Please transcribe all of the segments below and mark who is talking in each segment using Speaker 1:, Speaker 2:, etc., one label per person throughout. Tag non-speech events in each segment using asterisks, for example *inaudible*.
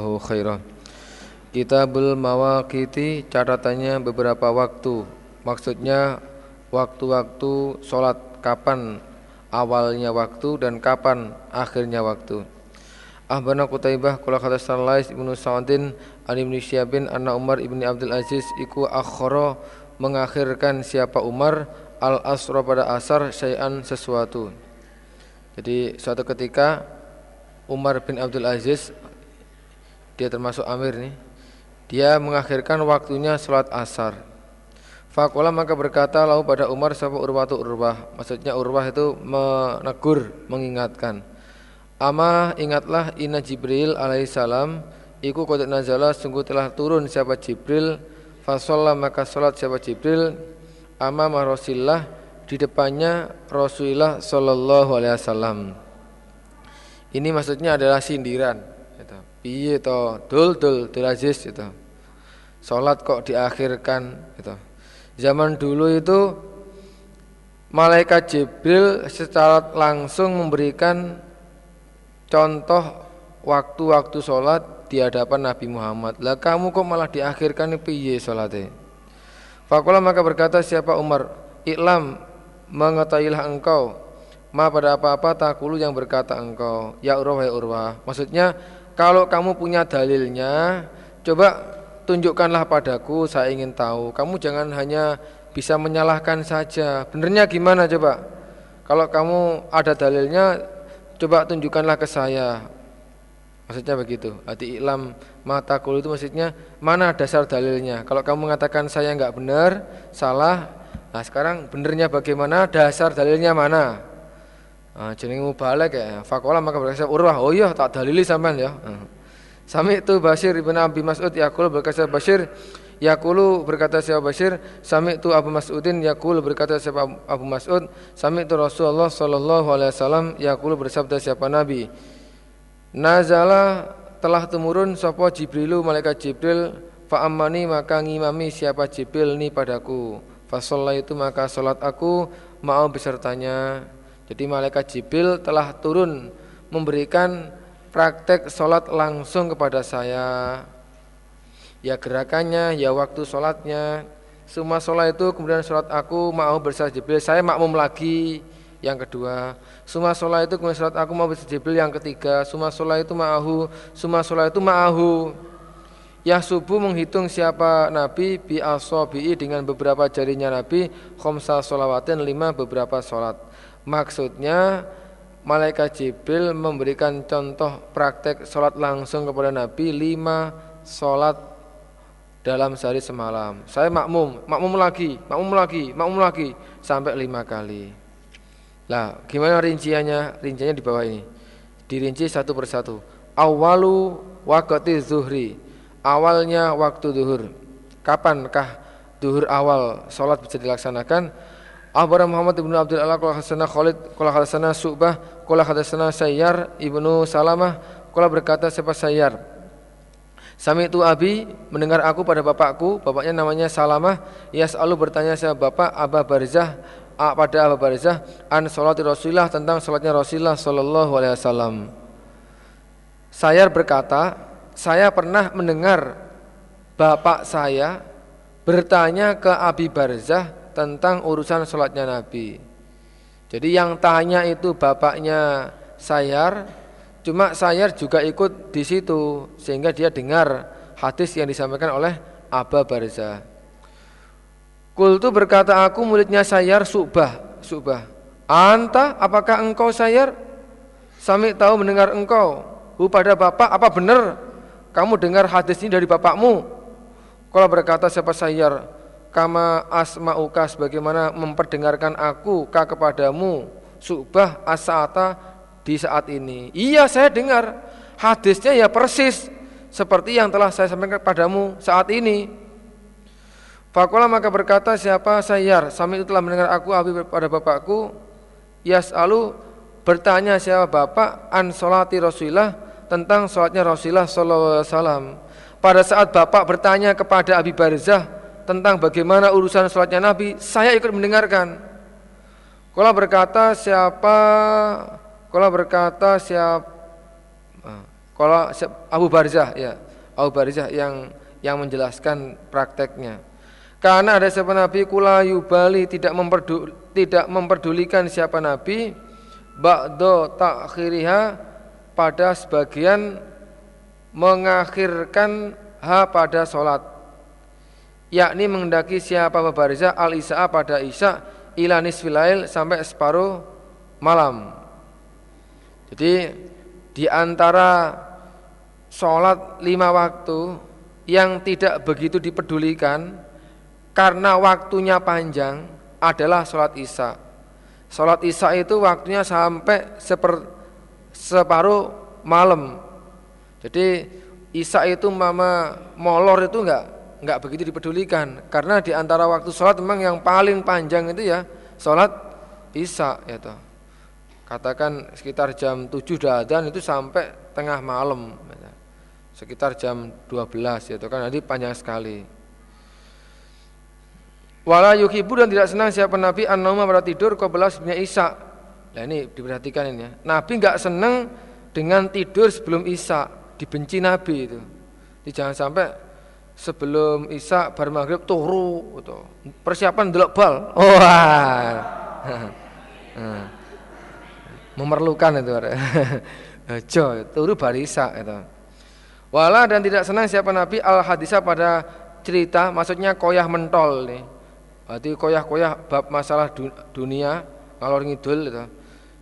Speaker 1: Allahu khairan. Kitabul Mawaqiti catatannya beberapa waktu. Maksudnya waktu-waktu sholat kapan awalnya waktu dan kapan akhirnya waktu. Ahbana Qutaibah kula kata Salais Ibnu Sa'din an Ibnu Syabin anna Umar Ibni Abdul Aziz iku akhara mengakhirkan siapa Umar al asra pada asar syai'an sesuatu. Jadi suatu ketika Umar bin Abdul Aziz dia termasuk amir nih. Dia mengakhirkan waktunya sholat asar. Fakola maka berkata lalu pada Umar sapa Urwatu Urwah. Maksudnya Urwah itu menegur, mengingatkan. Ama ingatlah inna Jibril alaihissalam Iku kodak nazala sungguh telah turun siapa Jibril Fasolah maka sholat siapa Jibril Ama Rasulullah di depannya Rasulullah Sallallahu Alaihi Wasallam. Ini maksudnya adalah sindiran. Piye to dul dul dul aziz gitu. Sholat kok diakhirkan gitu. Zaman dulu itu malaikat Jibril secara langsung memberikan contoh waktu-waktu sholat di hadapan Nabi Muhammad. Lah kamu kok malah diakhirkan piye sholatnya? Fakulah maka berkata siapa Umar, iklam mengetahuilah engkau ma pada apa-apa takulu yang berkata engkau ya urwah ya urwah. Maksudnya kalau kamu punya dalilnya, coba tunjukkanlah padaku, saya ingin tahu. Kamu jangan hanya bisa menyalahkan saja. Benernya gimana coba? Kalau kamu ada dalilnya, coba tunjukkanlah ke saya maksudnya begitu hati ilam mata kul itu maksudnya mana dasar dalilnya kalau kamu mengatakan saya nggak benar salah nah sekarang benernya bagaimana dasar dalilnya mana nah, jeneng mubalek ya. Fakola maka berkata urwah. Oh iya tak dalili sampean ya. Nah. Sami itu Bashir ibn Abi Mas'ud yakul berkata Bashir. Yakulu berkata siapa Bashir? Sami itu Abu Mas'udin Yakul berkata siapa Abu Mas'ud? Sami itu Rasulullah Sallallahu Alaihi Wasallam Yakulu bersabda siapa Nabi? Nazala telah temurun sopo Jibrilu? Malaikat Jibril Fa'amani maka ngimami siapa Jibril ni padaku? Fasolah itu maka solat aku mau besertanya Jadi malaikat Jibril telah turun memberikan praktek sholat langsung kepada saya. Ya gerakannya ya waktu sholatnya. Semua sholat itu kemudian sholat aku mau bersama Jibril. Saya makmum lagi yang kedua. Semua sholat itu kemudian sholat aku mau bersama Jibril yang ketiga. Semua sholat itu ma'ahu semua sholat itu ma'ahu Ya subuh menghitung siapa Nabi bi asobi'i dengan beberapa jarinya Nabi khomsa sholawatin lima beberapa sholat Maksudnya malaikat Jibril memberikan contoh praktek sholat langsung kepada Nabi lima sholat dalam sehari semalam. Saya makmum, makmum lagi, makmum lagi, makmum lagi sampai lima kali. Lah, gimana rinciannya? Rinciannya di bawah ini. Dirinci satu persatu. Awalu waktu zuhri. Awalnya waktu zuhur. Kapankah zuhur awal sholat bisa dilaksanakan? Akhbar Muhammad ibnu Abdul Allah Kala hadasana Khalid Kala hadasana Su'bah Kala hadasana Sayyar ibnu Salamah Kala berkata siapa Sayyar? Sami itu Abi mendengar aku pada bapakku Bapaknya namanya Salamah Yas'alu bertanya saya bapak Aba Barzah pada Aba Barzah An sholati Rasulullah tentang sholatnya Rasulullah Sallallahu alaihi wasallam. Sayyar berkata Saya pernah mendengar Bapak saya bertanya ke Abi Barzah tentang urusan sholatnya Nabi. Jadi yang tanya itu bapaknya Sayar, cuma Sayar juga ikut di situ sehingga dia dengar hadis yang disampaikan oleh Aba Barza. Kultu berkata aku muridnya Sayar Subah, Subah. Anta, apakah engkau Sayar? Sami tahu mendengar engkau. Hu pada bapak, apa benar kamu dengar hadis ini dari bapakmu? Kalau berkata siapa Sayar, kama asma'uka sebagaimana memperdengarkan aku ka kepadamu subah asata di saat ini. Iya saya dengar hadisnya ya persis seperti yang telah saya sampaikan kepadamu saat ini. Fakola maka berkata siapa sayar Sami itu telah mendengar aku abi pada bapakku Yas'alu bertanya siapa bapak an solati Rasulullah tentang sholatnya Rasulullah Sallallahu Alaihi Wasallam. Pada saat bapak bertanya kepada Abi Barzah tentang bagaimana urusan sholatnya Nabi, saya ikut mendengarkan. Kalau berkata siapa, kalau berkata siapa, Kalau Abu Barzah ya, Abu Barzah yang yang menjelaskan prakteknya. Karena ada siapa nabi kula yubali tidak memperdu, tidak memperdulikan siapa nabi ba'do takhiriha pada sebagian mengakhirkan ha pada sholat yakni mengendaki siapa babariza al isya pada isya ila nisfilail sampai separuh malam jadi di antara sholat lima waktu yang tidak begitu dipedulikan karena waktunya panjang adalah sholat isya. Sholat isya itu waktunya sampai seper, separuh malam. Jadi isya itu mama molor itu enggak enggak begitu dipedulikan karena di antara waktu sholat memang yang paling panjang itu ya sholat isya ya toh. Katakan sekitar jam 7 dan itu sampai tengah malam. Ya. Sekitar jam 12 ya toh kan jadi panjang sekali. Wala yuhibu dan tidak senang siapa Nabi an-nauma pada tidur qabla sebelumnya Isya. Nah ini diperhatikan ini ya. Nabi enggak senang dengan tidur sebelum Isya, dibenci Nabi itu. Jadi jangan sampai sebelum Isya bar maghrib turu gitu. Persiapan delok bal. Wah. *laughs* Memerlukan itu. *laughs* Jo, turu bar Isya itu. Wala dan tidak senang siapa Nabi al hadisah pada cerita maksudnya koyah mentol nih Berarti koyah-koyah bab masalah dunia ngalor ngidul itu.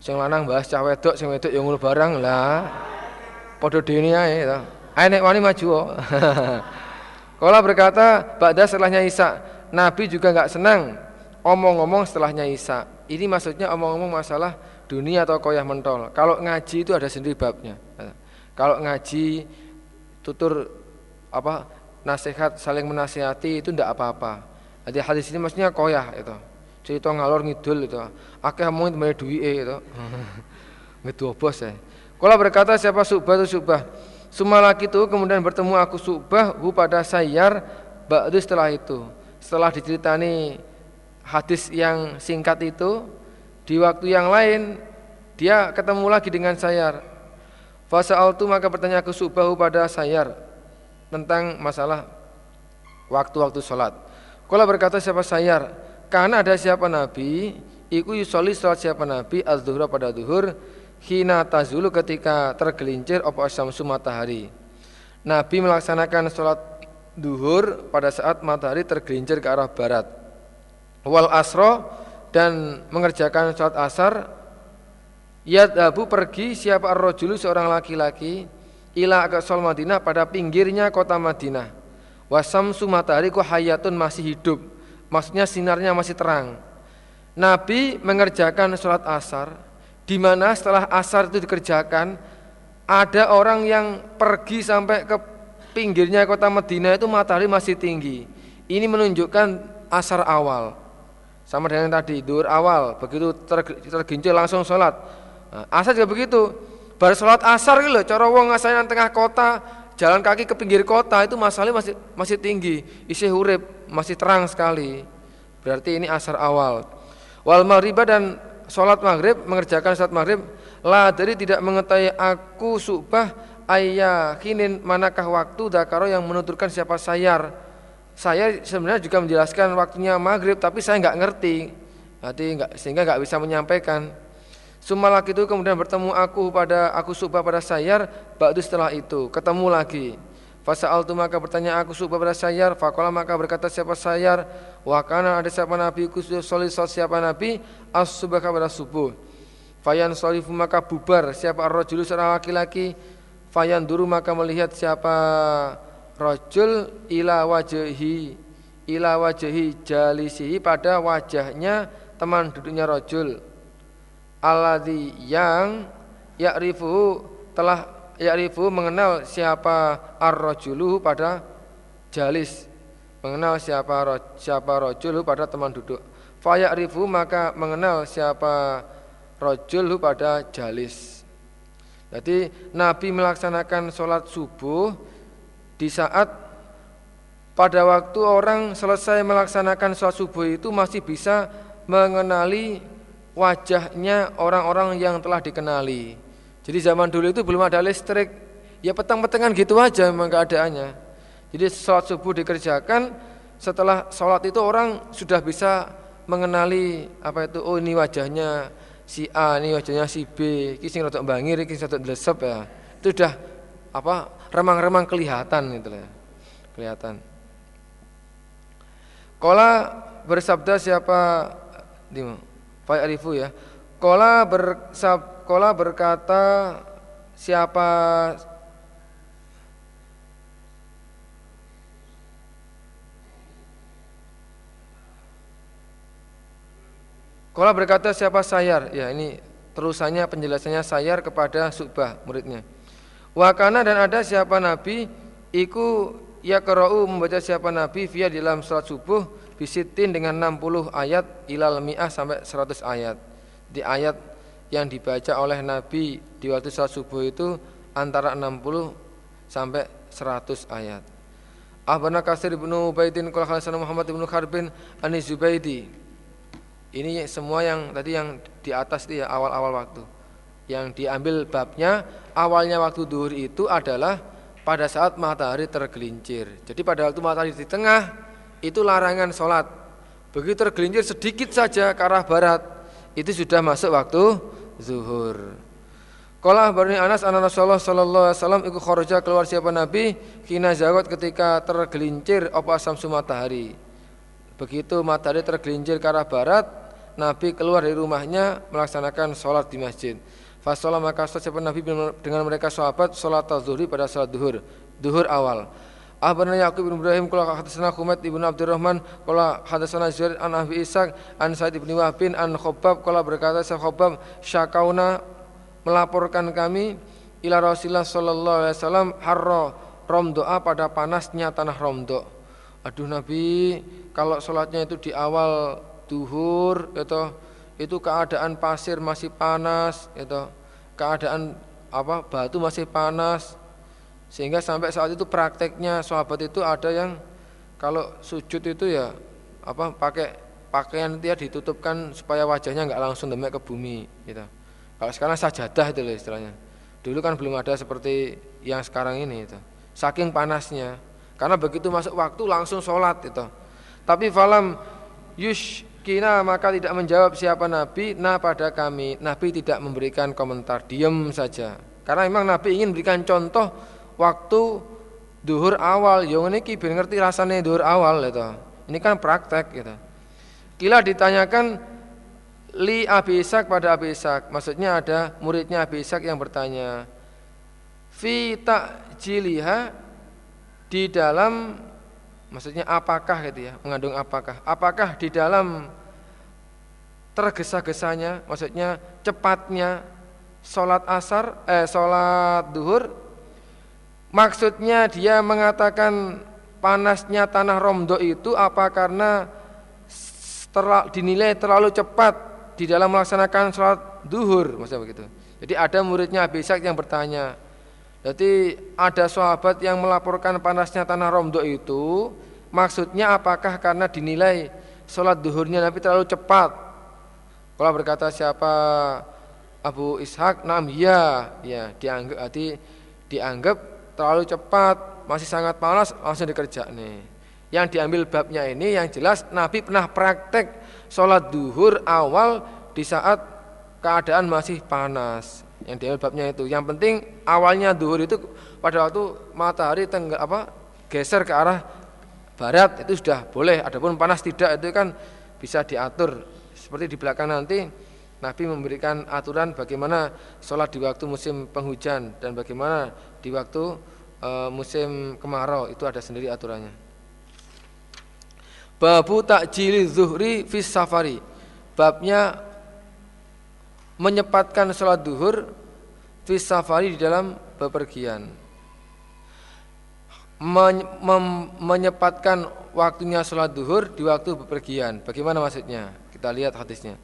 Speaker 1: Sing lanang bahas cah wedok, sing wedok yang ngono barang lah. Ae to. Ae nek wani maju. *laughs* Kala berkata, ba'da setelahnya Isa, Nabi juga enggak senang omong-omong setelahnya Isa. Ini maksudnya omong-omong masalah dunia atau koyah mentol. Kalau ngaji itu ada sendiri babnya. Kalau ngaji tutur apa nasihat saling menasihati itu tidak apa-apa. Jadi hadis ini maksudnya koyah itu. Cerita ngalor ngidul itu. Akeh omong itu duwike itu. *laughs* Ngedu bos ya. Kalau berkata siapa subah itu subah. Sumalaki itu kemudian bertemu aku subah hu pada sayar ba'du setelah itu. Setelah diceritani hadis yang singkat itu di waktu yang lain dia ketemu lagi dengan sayar. Fasa'altu maka bertanya aku subahu pada sayar tentang masalah waktu-waktu sholat. Kala berkata siapa sayar, karena ada siapa nabi, iku yusoli salat siapa nabi az pada duhur, hina tazulu ketika tergelincir opo asamsu matahari. Nabi melaksanakan sholat duhur pada saat matahari tergelincir ke arah barat. Wal asro dan mengerjakan sholat asar Yadhabu pergi siapa ar-rajulu seorang laki-laki ila ke sol Madinah pada pinggirnya kota Madinah Wasamsu matahari ku hayatun masih hidup. Maksudnya sinarnya masih terang. Nabi mengerjakan sholat asar, di mana setelah asar itu dikerjakan, ada orang yang pergi sampai ke pinggirnya kota Madinah itu matahari masih tinggi. Ini menunjukkan asar awal. Sama dengan tadi, dur awal, begitu tergincir langsung sholat. Nah, asar juga begitu. Baru sholat asar gitu loh, cara wong asalnya tengah kota, jalan kaki ke pinggir kota itu masalahnya masih masih tinggi, isi hurib masih terang sekali. Berarti ini asar awal. Wal maghrib dan sholat maghrib mengerjakan sholat maghrib la dari tidak mengetahui aku subah kinin manakah waktu dakaro yang menuturkan siapa sayar. Saya sebenarnya juga menjelaskan waktunya maghrib tapi saya nggak ngerti. Berarti nggak sehingga nggak bisa menyampaikan. Sumalak itu kemudian bertemu aku pada aku subah pada sayar Ba'du setelah itu ketemu lagi Fasa'al tu maka bertanya aku subah pada sayar Fakola maka berkata siapa sayar Wakana ada siapa nabi khusus solid siapa nabi As subah pada subuh. Fayan solifu maka bubar. Siapa ar-rajulu? Seorang laki-laki. Fayan duru maka melihat siapa Rajul ila wajahi Ila wajahi jalisihi pada wajahnya teman duduknya rajul. Alladzi yang ya'rifu telah ya'rifu mengenal siapa ar-rajulu pada jalis. Mengenal siapa siapa rajulu pada teman duduk. Fa ya'rifu maka mengenal siapa rajulu pada jalis. Jadi Nabi melaksanakan sholat subuh di saat pada waktu orang selesai melaksanakan sholat subuh itu masih bisa mengenali wajahnya orang-orang yang telah dikenali. Jadi zaman dulu itu belum ada listrik, ya petang-petangan gitu aja memang keadaannya. Jadi sholat subuh dikerjakan, setelah sholat itu orang sudah bisa mengenali apa itu, oh ini wajahnya si A, ini wajahnya si B, ini sing rotok bangir, ini sing rotok desep ya. Itu sudah apa remang-remang kelihatan itu ya. Kelihatan. Kola bersabda siapa di Pak Arifu ya. Kola bersab, kola berkata siapa Kalau berkata siapa sayar? Ya ini terusannya penjelasannya sayar kepada Subah muridnya. Wakana dan ada siapa nabi iku ya kerau membaca siapa nabi via di dalam salat subuh bisitin dengan 60 ayat ilal mi'ah sampai 100 ayat. Di ayat yang dibaca oleh nabi di waktu salat subuh itu antara 60 sampai 100 ayat. Ahbana Kasir ibnu Ubaidin Kala Muhammad ibnu Kharbin Anis Zubaidi ini semua yang tadi yang di atas itu ya awal-awal waktu. Yang diambil babnya awalnya waktu duhur itu adalah pada saat matahari tergelincir. Jadi pada waktu matahari di tengah itu larangan sholat. Begitu tergelincir sedikit saja ke arah barat itu sudah masuk waktu zuhur. Kalau barni Anas anak Rasulullah sallallahu alaihi wasallam ikut kharaja keluar siapa Nabi kina zawat ketika tergelincir apa asam matahari. Begitu matahari tergelincir ke arah barat, Nabi keluar dari rumahnya melaksanakan sholat di masjid. Fasolah maka siapa Nabi dengan mereka sahabat sholat zuhri pada sholat duhur, duhur awal. Ahbarana Yaqub bin Ibrahim kala hadatsana Humaid ibn Abdurrahman kala hadatsana Zuhair an Abi Ishaq an Sa'id bin Wahbin an Khabbab kala berkata Sa'id Khabbab syakauna melaporkan kami ila Rasulullah sallallahu alaihi wasallam harra romdoa pada panasnya tanah romdo. Aduh Nabi kalau sholatnya itu di awal duhur itu itu keadaan pasir masih panas itu keadaan apa batu masih panas sehingga sampai saat itu prakteknya sahabat itu ada yang kalau sujud itu ya apa pakai pakaian dia ditutupkan supaya wajahnya nggak langsung demek ke bumi gitu. Kalau sekarang sajadah itu loh istilahnya. Dulu kan belum ada seperti yang sekarang ini itu. Saking panasnya. Karena begitu masuk waktu langsung sholat itu. Tapi falam yushkina maka tidak menjawab siapa Nabi nah pada kami. Nabi tidak memberikan komentar, diam saja. Karena memang Nabi ingin berikan contoh waktu duhur awal. Yang ini kibir ngerti rasanya duhur awal itu. Ini kan praktek gitu. Kila ditanyakan li Abi Ishak pada Abi Ishak. Maksudnya ada muridnya Abi Ishak yang bertanya, "Fi jiliha di dalam Maksudnya apakah gitu ya, mengandung apakah? Apakah di dalam tergesa-gesanya, maksudnya cepatnya sholat asar, eh sholat duhur, maksudnya dia mengatakan panasnya tanah Romdo itu apa karena terla, dinilai terlalu cepat di dalam melaksanakan sholat duhur, maksudnya begitu. Jadi ada muridnya Abisak yang bertanya, jadi ada sahabat yang melaporkan panasnya tanah Romdo itu maksudnya apakah karena dinilai sholat duhurnya Nabi terlalu cepat? Kalau berkata siapa Abu Ishak, nam ya, ya dianggap hati dianggap terlalu cepat, masih sangat panas langsung dikerja nih. Yang diambil babnya ini yang jelas Nabi pernah praktek sholat duhur awal di saat keadaan masih panas yang diambil babnya itu. Yang penting awalnya duhur itu pada waktu matahari tenggak apa geser ke arah barat itu sudah boleh. Adapun panas tidak itu kan bisa diatur. Seperti di belakang nanti Nabi memberikan aturan bagaimana sholat di waktu musim penghujan dan bagaimana di waktu e, musim kemarau itu ada sendiri aturannya. Babu takjili zuhri fis safari. Babnya menyepatkan sholat duhur fis safari di dalam bepergian Men, mem, menyepatkan waktunya sholat duhur di waktu bepergian bagaimana maksudnya kita lihat hadisnya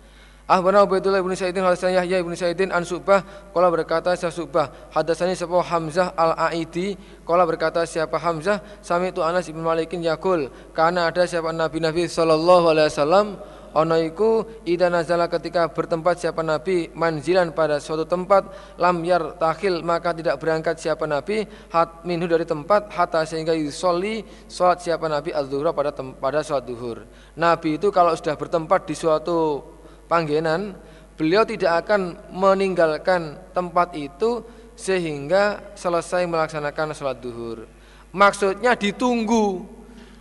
Speaker 1: Ahbana Ubaidullah ibn Sa'idin hadatsana Yahya ibn Sa'idin an Subah qala berkata siapa Subah hadatsani sapa Hamzah al-Aidi? Qala berkata siapa Hamzah? Sami itu Anas ibn Malikin yakul karena ada siapa Nabi Nabi sallallahu alaihi wasallam ono iku ida nazala ketika bertempat siapa nabi manzilan pada suatu tempat lam yar takhil maka tidak berangkat siapa nabi hat minhu dari tempat hatta sehingga yusolli salat siapa nabi az pada pada salat duhur. Nabi itu kalau sudah bertempat di suatu panggenan beliau tidak akan meninggalkan tempat itu sehingga selesai melaksanakan sholat duhur maksudnya ditunggu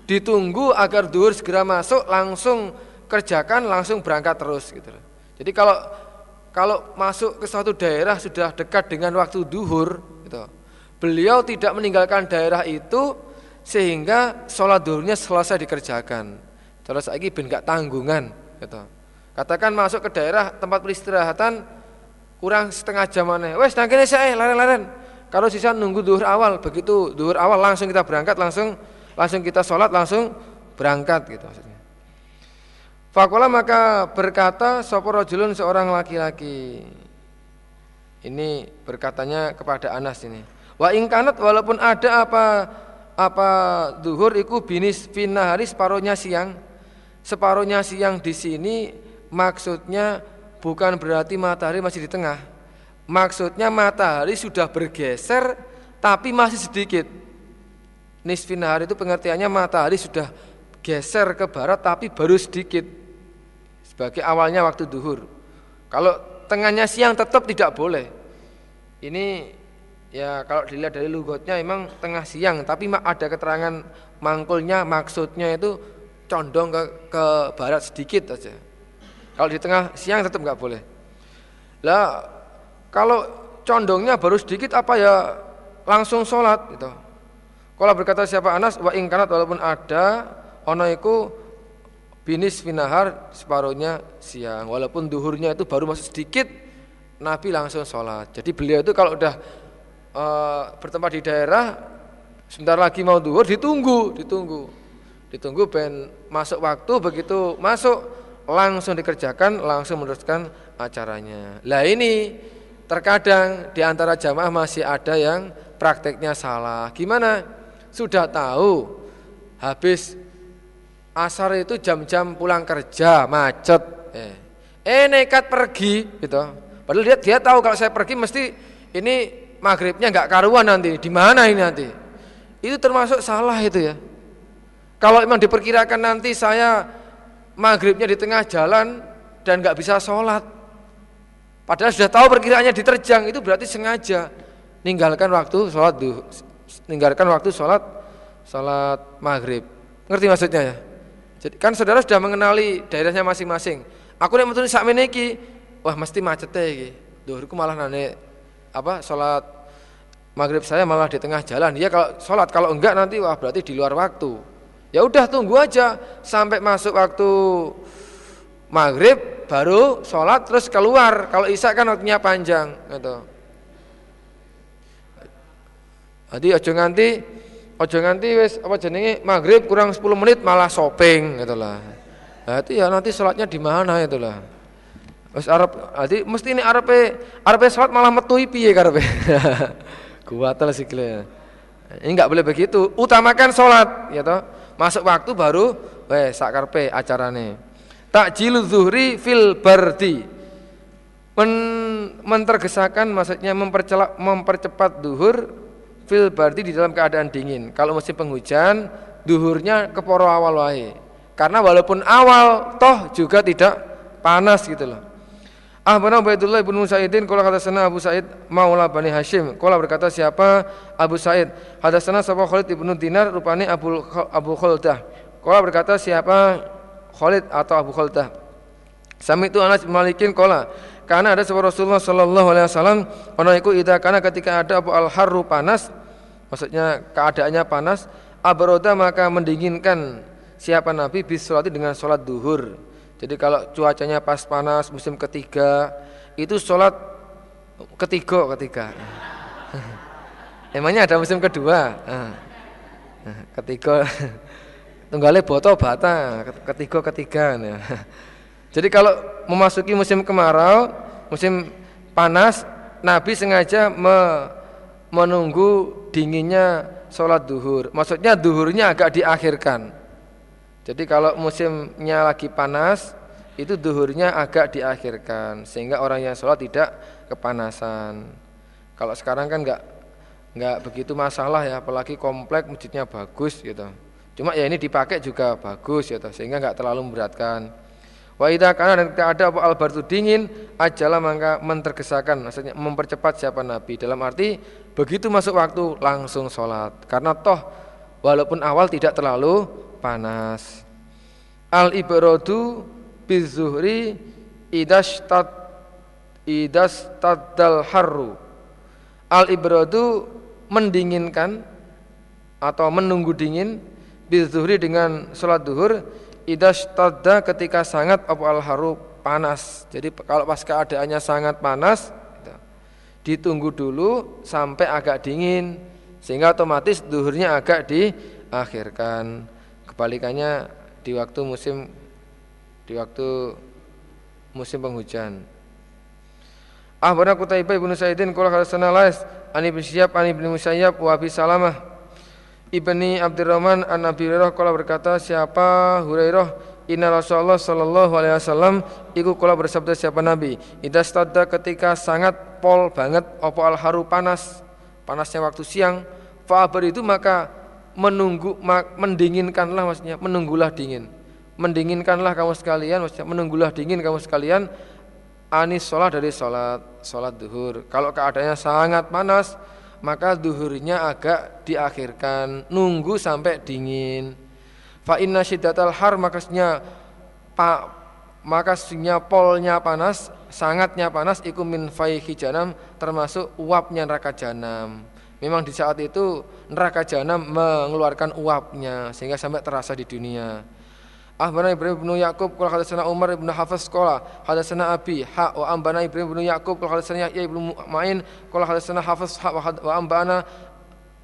Speaker 1: ditunggu agar duhur segera masuk langsung kerjakan langsung berangkat terus gitu Jadi kalau kalau masuk ke suatu daerah sudah dekat dengan waktu duhur gitu. Beliau tidak meninggalkan daerah itu sehingga sholat duhurnya selesai dikerjakan. Terus lagi ben gak tanggungan gitu. Katakan masuk ke daerah tempat peristirahatan kurang setengah jam mana. Wes nang kene saya laren-laren. Kalau sisa nunggu duhur awal, begitu duhur awal langsung kita berangkat langsung langsung kita sholat langsung berangkat gitu maksudnya. Fakola maka berkata sopo rojulun seorang laki-laki. Ini berkatanya kepada Anas ini. Wa ingkanat walaupun ada apa apa duhur iku binis fina hari separuhnya siang. Separuhnya siang di sini maksudnya bukan berarti matahari masih di tengah. Maksudnya matahari sudah bergeser tapi masih sedikit. Nisfin hari itu pengertiannya matahari sudah geser ke barat tapi baru sedikit sebagai awalnya waktu duhur. Kalau tengahnya siang tetap tidak boleh. Ini ya kalau dilihat dari lugotnya memang tengah siang, tapi ada keterangan mangkulnya maksudnya itu condong ke, ke barat sedikit saja. Kalau di tengah siang tetap nggak boleh. Lah kalau condongnya baru sedikit apa ya langsung sholat gitu. Kalau berkata siapa Anas wa ingkanat walaupun ada ono iku binis finahar separuhnya siang walaupun duhurnya itu baru masih sedikit Nabi langsung sholat jadi beliau itu kalau udah uh, bertempat di daerah sebentar lagi mau duhur ditunggu ditunggu ditunggu ben masuk waktu begitu masuk langsung dikerjakan langsung meneruskan acaranya. Lah ini terkadang di antara jamaah masih ada yang prakteknya salah. Gimana? Sudah tahu habis asar itu jam-jam pulang kerja macet. Eh, eh nekat pergi gitu. Padahal dia dia tahu kalau saya pergi mesti ini maghribnya nggak karuan nanti. Di mana ini nanti? Itu termasuk salah itu ya. Kalau memang diperkirakan nanti saya maghribnya di tengah jalan dan nggak bisa sholat padahal sudah tahu perkiraannya diterjang itu berarti sengaja ninggalkan waktu sholat duh, ninggalkan waktu sholat sholat maghrib ngerti maksudnya ya jadi kan saudara sudah mengenali daerahnya masing-masing. Aku nek metu sak meniki, wah mesti macet iki. Dhuwurku malah nane apa salat maghrib saya malah di tengah jalan. Ya kalau salat kalau enggak nanti wah berarti di luar waktu. Ya udah tunggu aja sampai masuk waktu maghrib baru sholat terus keluar. Kalau isya kan waktunya panjang gitu. Jadi ojo nganti Ojo nganti wis apa jenenge maghrib kurang 10 menit malah shopping gitu lah. Itu ya nanti sholatnya di mana itu lah. Arep jadi mesti ini arepe arepe sholat malah metu piye karepe. *laughs* Kuatal sikile. Ini enggak boleh begitu. Utamakan sholat ya toh. Masuk waktu baru wes sak karepe acarane. Takjilu zuhri fil bardi. Men mentergesakan maksudnya mempercepat duhur fil berarti di dalam keadaan dingin. Kalau musim penghujan, duhurnya keporo awal wae. Karena walaupun awal toh juga tidak panas gitu loh. Ah benar Ubaidullah ibnu Sa'idin kalau kata sana Abu Sa'id Maula Bani Hashim. Kalau berkata siapa? Abu Sa'id hadasana sapa Khalid ibnu Dinar rupanya Abu Abu Khaldah. Kalau berkata siapa? Khalid atau Abu Khaldah. Sami itu Anas Malikin kola karena ada sebuah Rasulullah Shallallahu Alaihi Wasallam orang itu ida karena ketika ada abu al haru panas, maksudnya keadaannya panas, abroda maka mendinginkan siapa Nabi bisolati dengan sholat duhur. Jadi kalau cuacanya pas panas musim ketiga itu sholat ketiga ketiga. *laughs* Emangnya ada musim kedua? Ketiga *laughs* tunggalnya boto bata ketiga ketiga. *laughs* Jadi kalau memasuki musim kemarau, musim panas, Nabi sengaja me, menunggu dinginnya sholat duhur. Maksudnya duhurnya agak diakhirkan. Jadi kalau musimnya lagi panas, itu duhurnya agak diakhirkan sehingga orang yang sholat tidak kepanasan. Kalau sekarang kan nggak nggak begitu masalah ya, apalagi komplek masjidnya bagus gitu. Cuma ya ini dipakai juga bagus gitu, sehingga nggak terlalu memberatkan. Wa idza kana dan ketika ada al bardu dingin, ajalah maka mentergesakan, maksudnya mempercepat siapa Nabi. Dalam arti begitu masuk waktu langsung sholat. Karena toh walaupun awal tidak terlalu panas. Al ibradu bizuhri idastat idastadal harru. Al ibradu mendinginkan atau menunggu dingin bizuhri dengan sholat duhur idastada ketika sangat apa al haru panas. Jadi kalau pas keadaannya sangat panas gitu, ditunggu dulu sampai agak dingin sehingga otomatis duhurnya agak diakhirkan. Kebalikannya di waktu musim di waktu musim penghujan. Ahbarana Qutaibah ibnu Sa'idin qala hadatsana Lais an ibnu Syihab an ibnu Musayyab wa Abi Salamah. Ibni Abdurrahman an Abi Hurairah kala berkata siapa Hurairah? Inna Rasulullah Sallallahu Alaihi Wasallam Iku kala bersabda siapa Nabi? Ida stada ketika sangat pol banget Opo al haru panas Panasnya waktu siang Fa'abar itu maka menunggu Mendinginkanlah maksudnya Menunggulah dingin. Mendinginkanlah kamu sekalian Maksudnya menunggulah dingin kamu sekalian Anis sholat dari sholat Sholat duhur. Kalau keadaannya sangat panas maka duhurnya agak diakhirkan. Nunggu sampai dingin. Fa inna syiddatal har makasnya pak makasnya polnya panas sangatnya panas iku min faihi janam termasuk uapnya neraka janam memang di saat itu neraka janam mengeluarkan uapnya sehingga sampai terasa di dunia. Ahbana Ibrahim bin Yaqub qala hadatsana Umar bin Hafiz qala hadatsana Abi ha wa ambana Ibrahim bin Yaqub qala hadatsana Yahya bin Ma'in qala hadatsana Hafiz ha wa ambana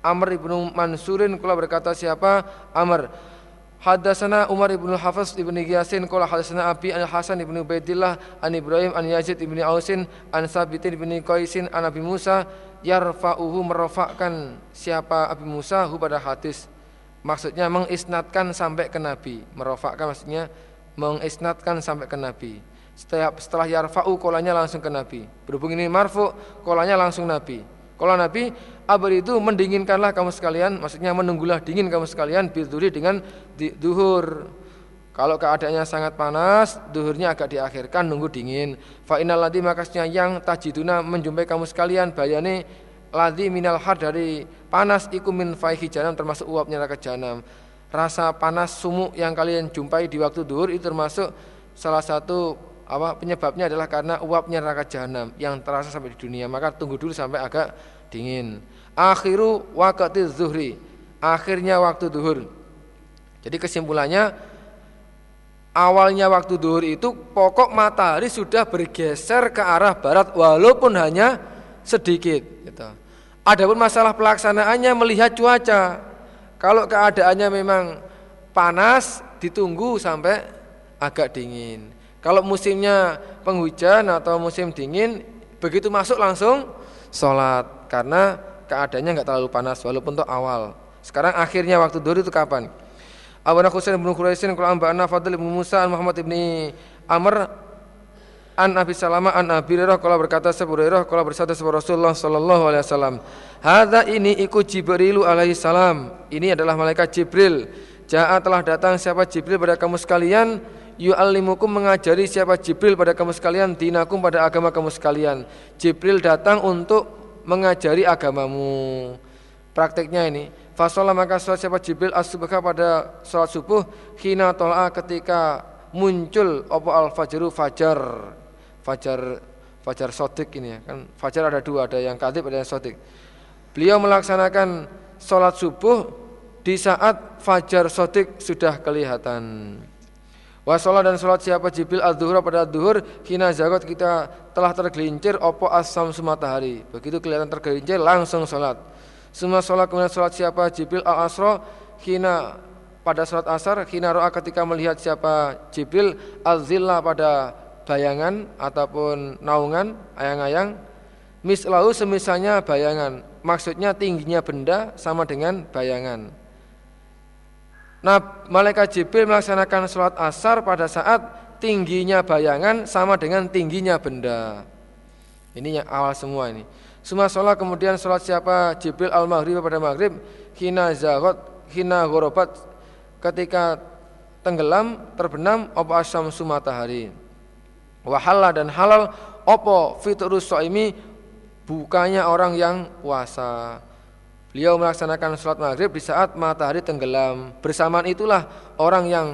Speaker 1: Amr ibnu Mansurin qala berkata siapa? Amr Hadatsana Umar ibnu Hafiz ibnu Ghiyasin qala hadatsana Abi an Hasan ibnu Ubaidillah an Ibrahim an Yazid ibnu Ausin an Sabit ibnu Qaisin an Abi Musa yarfa'uhu merofakkan siapa Abi Musa hu pada hadis. Maksudnya mengisnatkan sampai ke Nabi. Merofakkan maksudnya mengisnatkan sampai ke Nabi. Setelah, setelah yarfa'u kolanya langsung ke Nabi. Berhubung ini marfu kolanya langsung Nabi. Kalau Nabi abar itu mendinginkanlah kamu sekalian maksudnya menunggulah dingin kamu sekalian biduri dengan di, duhur. Kalau keadaannya sangat panas, duhurnya agak diakhirkan nunggu dingin. Fa innal makasnya yang tajiduna menjumpai kamu sekalian bayane ladhi minal har dari panas iku min faihi janam termasuk uapnya neraka janam rasa panas sumuk yang kalian jumpai di waktu duhur itu termasuk salah satu apa penyebabnya adalah karena uapnya neraka jahanam yang terasa sampai di dunia. Maka tunggu dulu sampai agak dingin akhiru wakati zuhri akhirnya waktu duhur jadi kesimpulannya awalnya waktu duhur itu pokok matahari sudah bergeser ke arah barat walaupun hanya sedikit gitu. Adapun masalah pelaksanaannya melihat cuaca. Kalau keadaannya memang panas ditunggu sampai agak dingin. Kalau musimnya penghujan atau musim dingin begitu masuk langsung sholat karena keadaannya nggak terlalu panas walaupun untuk awal. Sekarang akhirnya waktu dulu itu kapan? Abu Husain bin Quraisin qala anba'ana Fadl bin Musa an Muhammad bin Amr An Abi Salamah an Abi Hurairah kala berkata Abu Hurairah kala bersabda sebuah Rasulullah sallallahu alaihi wasallam, "Hadza ini iku Jibril alaihi salam." Ini adalah malaikat Jibril. Ja'a telah datang siapa Jibril pada kamu sekalian yu'allimukum mengajari siapa Jibril pada kamu sekalian dinakum pada agama kamu sekalian. Jibril datang untuk mengajari agamamu. Prakteknya ini, fasolah maka sholat siapa Jibril as pada sholat subuh hina tol'a ketika muncul opo al fajru fajar. Fajar fajar sodik ini ya kan? Fajar ada dua ada yang katib ada yang sodik. Beliau melaksanakan sholat subuh di saat fajar sodik sudah kelihatan Wasolah dan sholat siapa Jibril al-duhur pada duhur Hina zagot kita telah tergelincir Opo asam matahari. Begitu kelihatan tergelincir langsung sholat. Semua sholat kemudian sholat siapa Jibril al-asro Hina pada sholat asar Hina ro'a ketika melihat siapa Jibril al-zillah pada bayangan ataupun naungan ayang-ayang. Mislahu semisalnya bayangan maksudnya tingginya benda sama dengan bayangan nah malaikat Jibril melaksanakan sholat asar pada saat tingginya bayangan sama dengan tingginya benda. Ini yang awal semua ini. Semua sholat kemudian sholat siapa Jibril al maghrib pada maghrib hina zagot hina gorobat ketika tenggelam terbenam opo asyamsu matahari. Wahala dan halal opo fitrus soimi bukannya orang yang puasa. Beliau melaksanakan sholat maghrib di saat matahari tenggelam. Bersamaan itulah orang yang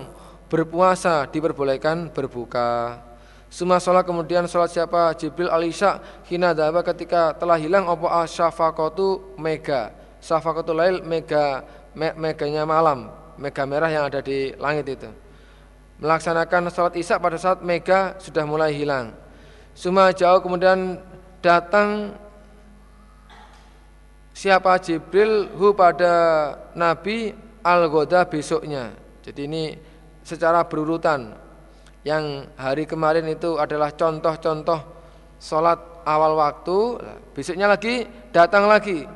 Speaker 1: berpuasa diperbolehkan berbuka. Semua sholat kemudian sholat siapa Jibril Alisha hina daba ketika telah hilang opo asyafakotu mega. Syafakotu lail mega me, meganya malam, mega merah yang ada di langit itu. Melaksanakan sholat isya pada saat mega sudah mulai hilang. Semua jauh kemudian datang siapa Jibril hu pada Nabi Al-Ghoda besoknya. Jadi ini secara berurutan. Yang hari kemarin itu adalah contoh-contoh sholat awal waktu. Besoknya lagi datang lagi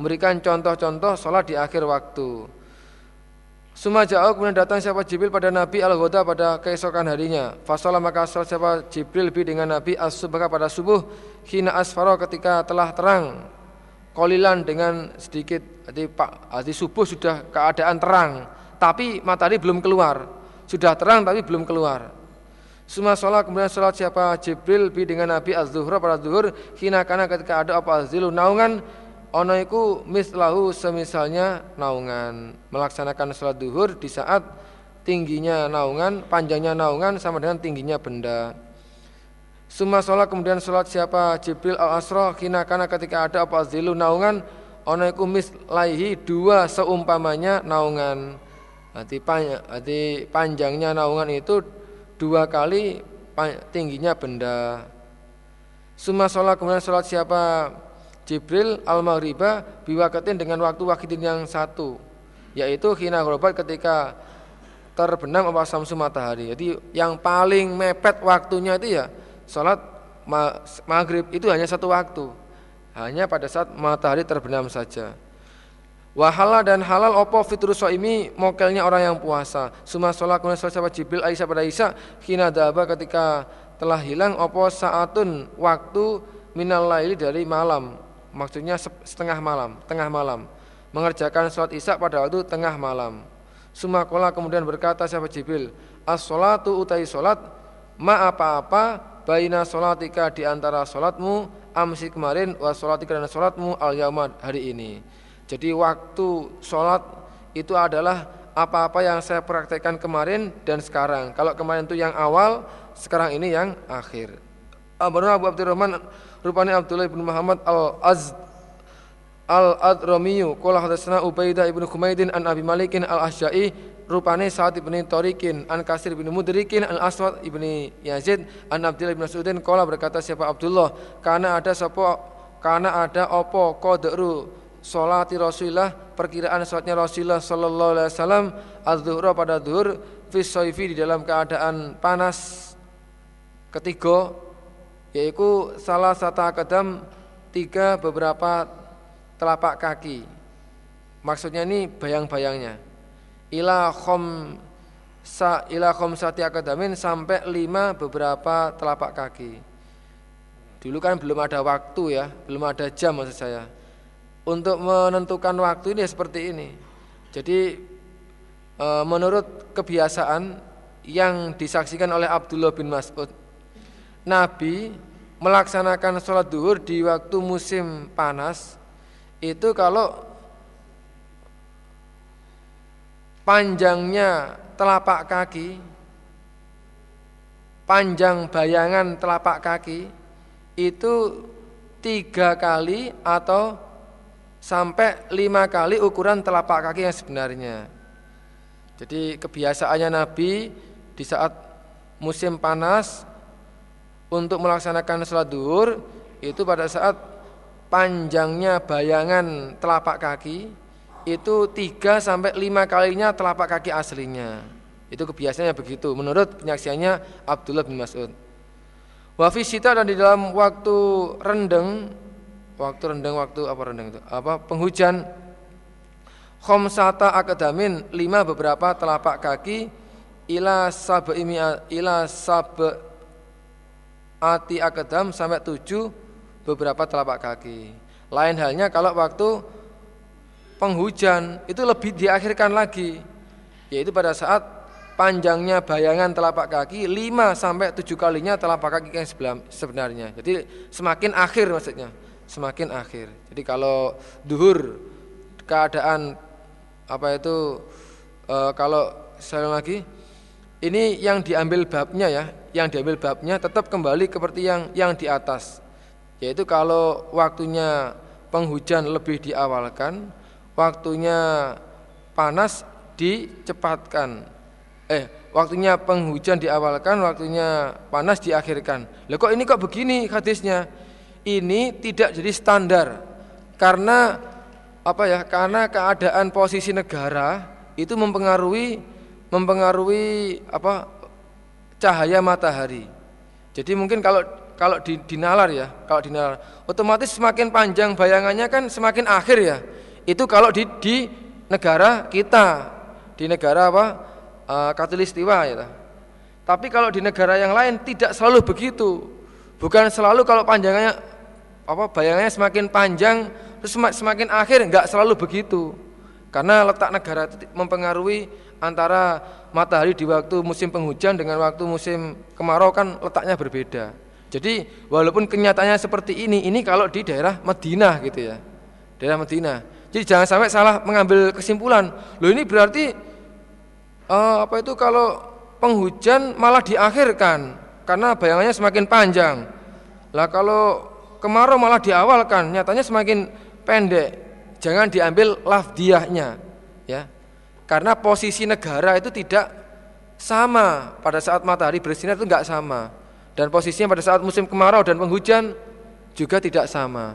Speaker 1: memberikan contoh-contoh sholat di akhir waktu. Suma jauh kemudian datang siapa Jibril pada Nabi Al-Ghoda pada keesokan harinya. Fasolah maka siapa Jibril bi dengan Nabi as-subha pada subuh. Hina asfaro ketika telah terang kolilan dengan sedikit. Jadi pak jadi subuh sudah keadaan terang tapi matahari belum keluar. Sudah terang tapi belum keluar. Semua sholat kemudian sholat siapa? Jibril bi dengan Nabi az-zuhra pada zuhur hina kana ketika ada apa? Azilu naungan. Ono iku mislahu semisalnya naungan. Melaksanakan sholat zuhur di saat tingginya naungan panjangnya naungan sama dengan tingginya benda Suma sholat kemudian sholat siapa Jibril al Asra kina kana ketika ada apa zilu naungan ono iku laihi dua seumpamanya naungan. Arti, arti panjangnya naungan itu dua kali tingginya benda. Suma sholat kemudian sholat siapa Jibril al maghriba biwakatin dengan waktu wakidin yang satu yaitu kina gorobat ketika terbenam apa samsu matahari. Jadi yang paling mepet waktunya itu ya sholat maghrib itu hanya satu waktu hanya pada saat matahari terbenam saja Wahala dan halal opo fitrus ini mokelnya orang yang puasa. Suma sholat kemudian sholat sahabat Jibril Aisyah pada Aisyah Kina daba ketika telah hilang opo saatun waktu minal laili dari malam. Maksudnya setengah malam, tengah malam. Mengerjakan sholat isya pada waktu tengah malam. Suma kola kemudian berkata sahabat Jibril, as sholatu utai sholat ma apa-apa baina solatika di antara solatmu amsi kemarin wa solatika dan solatmu al yaumad hari ini. Jadi waktu solat itu adalah apa-apa yang saya praktekkan kemarin dan sekarang. Kalau kemarin itu yang awal, sekarang ini yang akhir. Abu Abdurrahman rupanya Abdullah bin Muhammad al-Az al-Adramiyu qala hadatsana Ubaidah ibnu Khumaidin an Abi Malikin al-Ahsyai rupane saat ibni Torikin an Kasir ibni Mudrikin an Aswad ibni Yazid an Abdullah ibn Mas'udin kola berkata siapa Abdullah? Karena ada sapa karena ada opo qadru salati Rasulullah perkiraan salatnya Rasulullah sallallahu alaihi wasallam az-zuhra pada zuhur fi di dalam keadaan panas ketiga yaitu salah satu kadam tiga beberapa telapak kaki. Maksudnya ini bayang-bayangnya ila khom sa ila sati akadamin sampai lima beberapa telapak kaki. Dulu kan belum ada waktu ya, belum ada jam maksud saya. Untuk menentukan waktu ini seperti ini. Jadi e, menurut kebiasaan yang disaksikan oleh Abdullah bin Mas'ud, Nabi melaksanakan sholat duhur di waktu musim panas itu kalau panjangnya telapak kaki, panjang bayangan telapak kaki itu tiga kali atau sampai lima kali ukuran telapak kaki yang sebenarnya. Jadi kebiasaannya Nabi di saat musim panas untuk melaksanakan sholat duhur itu pada saat panjangnya bayangan telapak kaki itu tiga sampai lima kalinya telapak kaki aslinya. Itu kebiasaannya begitu menurut penyaksiannya Abdullah bin Mas'ud. Wafi sita dan di dalam waktu rendeng, waktu rendeng waktu apa rendeng itu? Apa penghujan khomsata akadamin lima beberapa telapak kaki ila sab'i ila ati akedam sampai tujuh beberapa telapak kaki. Lain halnya kalau waktu penghujan itu lebih diakhirkan lagi yaitu pada saat panjangnya bayangan telapak kaki 5 sampai 7 kalinya telapak kaki yang sebenarnya. Jadi semakin akhir maksudnya, semakin akhir. Jadi kalau duhur keadaan apa itu e, kalau saya lagi ini yang diambil babnya ya, yang diambil babnya tetap kembali seperti yang yang di atas. Yaitu kalau waktunya penghujan lebih diawalkan, waktunya panas dicepatkan. Eh, waktunya penghujan diawalkan, waktunya panas diakhirkan. Lah kok ini kok begini hadisnya? Ini tidak jadi standar. Karena apa ya? Karena keadaan posisi negara itu mempengaruhi mempengaruhi apa? cahaya matahari. Jadi mungkin kalau kalau di, dinalar ya, kalau dinalar, otomatis semakin panjang bayangannya kan semakin akhir ya. Itu kalau di, di negara kita, di negara apa uh, katulistiwa ya. Tapi kalau di negara yang lain tidak selalu begitu. Bukan selalu kalau panjangnya apa bayangannya semakin panjang terus semakin akhir enggak selalu begitu. Karena letak negara itu mempengaruhi antara matahari di waktu musim penghujan dengan waktu musim kemarau kan letaknya berbeda. Jadi walaupun kenyataannya seperti ini, ini kalau di daerah Madinah gitu ya. Daerah Madinah. Jadi jangan sampai salah mengambil kesimpulan. Loh ini berarti uh, apa itu kalau penghujan malah diakhirkan karena bayangannya semakin panjang. Lah kalau kemarau malah diawalkan, nyatanya semakin pendek. Jangan diambil lafdiahnya, ya. Karena posisi negara itu tidak sama pada saat matahari bersinar itu enggak sama. Dan posisinya pada saat musim kemarau dan penghujan juga tidak sama.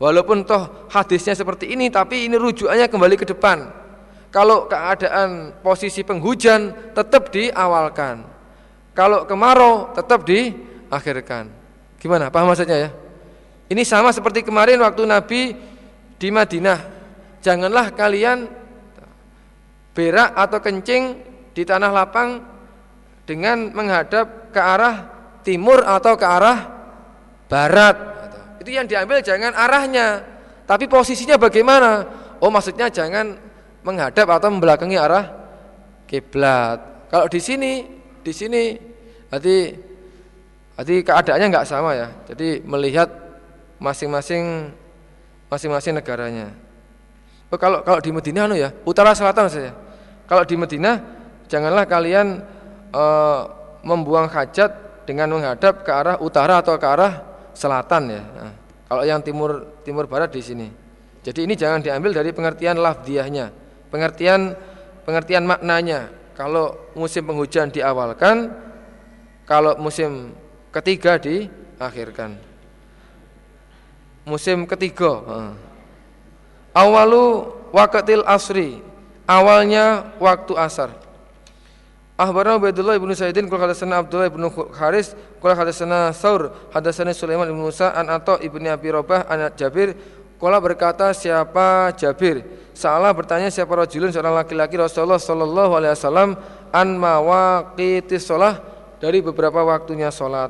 Speaker 1: Walaupun toh hadisnya seperti ini tapi ini rujukannya kembali ke depan kalau keadaan posisi penghujan tetap diawalkan. Kalau kemarau tetap diakhirkan. Gimana? Paham maksudnya ya? Ini sama seperti kemarin waktu Nabi di Madinah. Janganlah kalian berak atau kencing di tanah lapang dengan menghadap ke arah timur atau ke arah barat. Itu yang diambil jangan arahnya, tapi posisinya bagaimana? Oh, maksudnya jangan menghadap atau membelakangi arah kiblat. Kalau di sini, di sini berarti berarti keadaannya nggak sama ya. Jadi melihat masing-masing masing-masing negaranya. Oh, kalau kalau di Medina anu ya, utara selatan saja. Kalau di Medina janganlah kalian e, membuang hajat dengan menghadap ke arah utara atau ke arah selatan ya. Nah, kalau yang timur timur barat di sini. Jadi ini jangan diambil dari pengertian lafdiahnya pengertian pengertian maknanya. Kalau musim penghujan diawalkan kalau musim ketiga diakhirkan. Musim ketiga awalu wakatil asri. Awalnya waktu asar Ahbarana Ubaidullah ibnu Sa'idin Kul hadasana Abdullah ibnu Haris Kul hadasana Saur Hadasana Sulaiman ibnu Musa An Ato ibnu Abi Robah An Jabir Kala berkata siapa Jabir? Salah bertanya siapa rajulun seorang laki-laki Rasulullah sallallahu alaihi wasallam an mawaqitis shalah dari beberapa waktunya salat.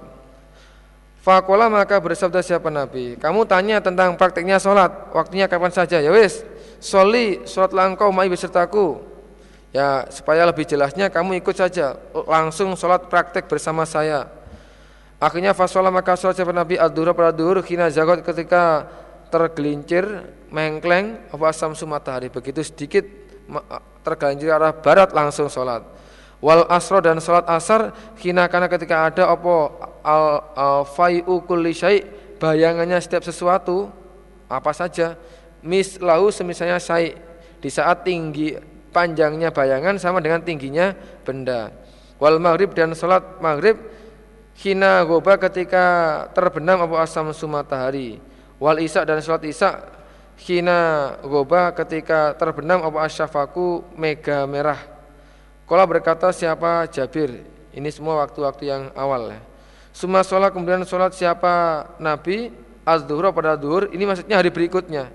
Speaker 1: Fakola maka bersabda siapa Nabi? Kamu tanya tentang prakteknya salat, waktunya kapan saja? Ya wis, soli salatlah engkau mai besertaku. Ya, supaya lebih jelasnya kamu ikut saja langsung salat praktek bersama saya. Akhirnya fasolah maka salat siapa Nabi ad-duhur. Pada duhur kina zagot ketika tergelincir mengkleng apa samsu matahari begitu sedikit tergelincir arah barat langsung sholat. Wal asro dan sholat asar kina karena ketika ada apa al, al fai'u kulli syai bayangannya setiap sesuatu apa saja mis lau semisalnya syai. Di saat tinggi panjangnya bayangan sama dengan tingginya benda. Wal maghrib dan sholat maghrib kina goba ketika terbenam apa asam matahari wal isak dan sholat isak hina goba ketika terbenam apa asyafaku mega merah. Kala berkata siapa Jabir? Ini semua waktu-waktu yang awal ya. Suma sholat kemudian sholat siapa Nabi? Az pada duhur ini maksudnya hari berikutnya.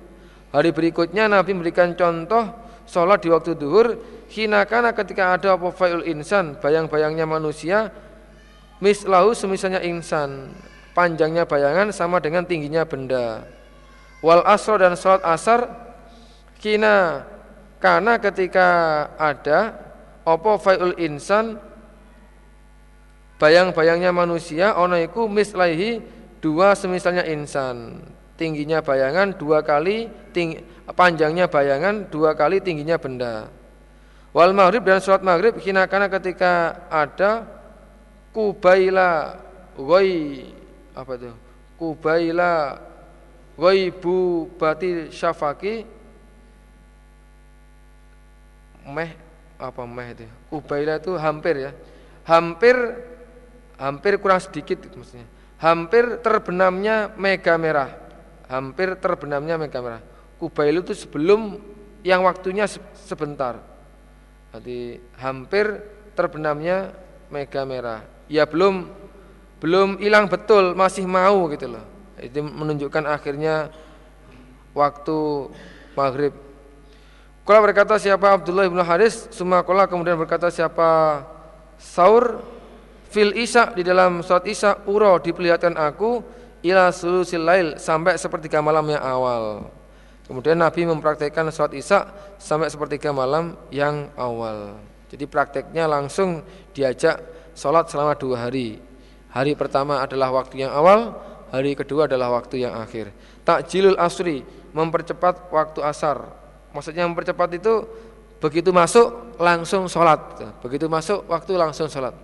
Speaker 1: Hari berikutnya Nabi memberikan contoh sholat di waktu duhur hinakana ketika ada apa fa'il insan bayang-bayangnya manusia mislahu semisalnya insan. Panjangnya bayangan sama dengan tingginya benda. Wal asro dan sholat asar kina karena ketika ada apa fa'il insan bayang-bayangnya manusia ono iku mislaihi dua semisalnya insan. Tingginya bayangan dua kali ting, panjangnya bayangan dua kali tingginya benda. Wal maghrib dan sholat maghrib kina karena ketika ada kubaila goi apa itu? Kubaila bu bati syafaki meh apa meh itu? Kubaila itu hampir ya. Hampir hampir kurang sedikit maksudnya. Hampir terbenamnya mega merah. Hampir terbenamnya mega merah kubail itu sebelum yang waktunya sebentar Jadi hampir terbenamnya mega merah. Ya belum belum hilang betul, masih mau gitu loh. Itu menunjukkan akhirnya waktu maghrib. Kalau berkata siapa Abdullah bin Haris, Sumakola kemudian berkata siapa Saur fil Isa di dalam saat Isa uro diperlihatkan aku ila sulusil lail sampai sepertiga malam yang awal. Kemudian Nabi mempraktekkan sholat isya sampai sepertiga malam yang awal. Jadi prakteknya langsung diajak sholat selama dua hari. Hari pertama adalah waktu yang awal, hari kedua adalah waktu yang akhir. Takjilul asri, mempercepat waktu asar. Maksudnya mempercepat itu begitu masuk langsung sholat. Begitu masuk waktu langsung sholat.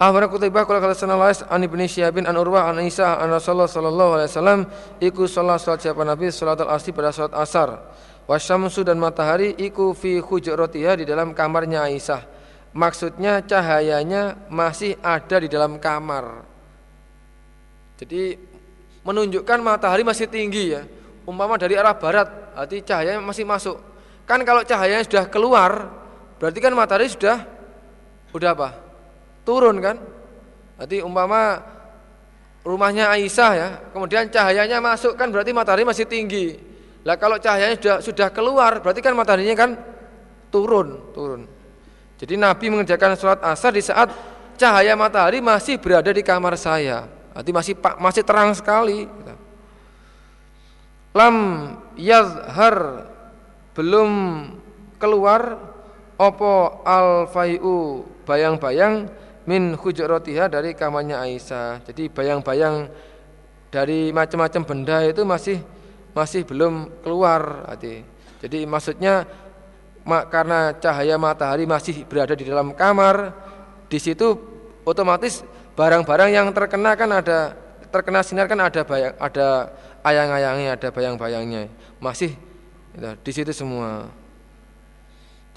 Speaker 1: Akhbarana Qutaibah qala qala sana Lais an Ibnu Syihab an Urwah an Isa an Rasulullah sallallahu alaihi wasallam iku salat salat siapa Nabi salat al-asri pada salat asar. Wasyamsu dan matahari iku fi hujratiha di dalam kamarnya Aisyah. Maksudnya cahayanya masih ada di dalam kamar. Jadi menunjukkan matahari masih tinggi ya. Umpama dari arah barat, berarti cahayanya masih masuk. Kan kalau cahayanya sudah keluar, berarti kan matahari sudah udah apa? Turun kan? Nanti umpama rumahnya Aisyah ya kemudian cahayanya masuk kan berarti matahari masih tinggi. Lah kalau cahayanya sudah sudah keluar berarti kan mataharinya kan turun turun. Jadi Nabi mengerjakan sholat asar di saat cahaya matahari masih berada di kamar saya. Nanti masih masih terang sekali. Lam yazhar belum keluar opo al fayu bayang-bayang min hujratiha dari kamarnya Aisyah. Jadi bayang-bayang dari macam-macam benda itu masih masih belum keluar hati. Jadi maksudnya karena cahaya matahari masih berada di dalam kamar, di situ otomatis barang-barang yang terkena kan ada terkena sinar kan ada bayang, ada ayang-ayangnya, ada bayang-bayangnya. Masih ya, di situ semua.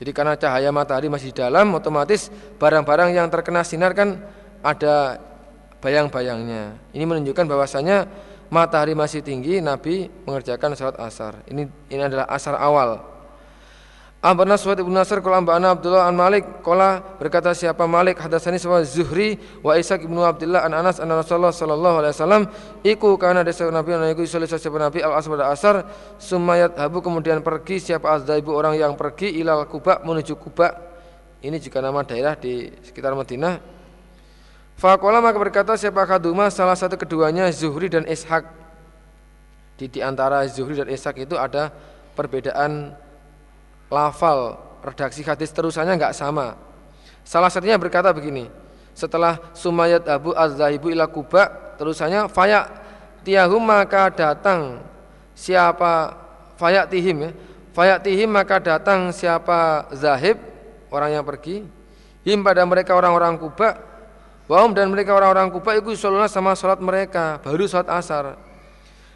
Speaker 1: Jadi karena cahaya matahari masih dalam, otomatis barang-barang yang terkena sinar kan ada bayang-bayangnya. Ini menunjukkan bahwasanya matahari masih tinggi, Nabi mengerjakan sholat asar. Ini ini adalah asar awal. Abarna Suhaid ibn Nasr Kala Mba'ana Abdullah an Malik Kala berkata siapa Malik? Hadasani sebuah Zuhri Wa Ishaq ibnu Abdullah an Anas an Rasulullah sallallahu alaihi wasallam Iku karena desa Nabi An iku isolasi siapa Nabi Al Asr asar Sumayat habu kemudian pergi siapa ibu orang yang pergi Ilal Kuba menuju Kuba Ini juga nama daerah di sekitar Madinah. Fakola maka berkata siapa kaduma salah satu keduanya Zuhri dan Ishaq. Di, di antara Zuhri dan Ishaq itu ada perbedaan lafal redaksi hadis terusannya enggak sama. Salah satunya berkata begini, setelah Sumayat Abu Az-Zahibu ila Kuba, terusannya fayak tiahum maka datang siapa fayak tihim ya. Fayak tihim maka datang siapa Zahib orang yang pergi him pada mereka orang-orang Kuba Wahum dan mereka orang-orang Kuba itu sholat sama sholat mereka baru sholat asar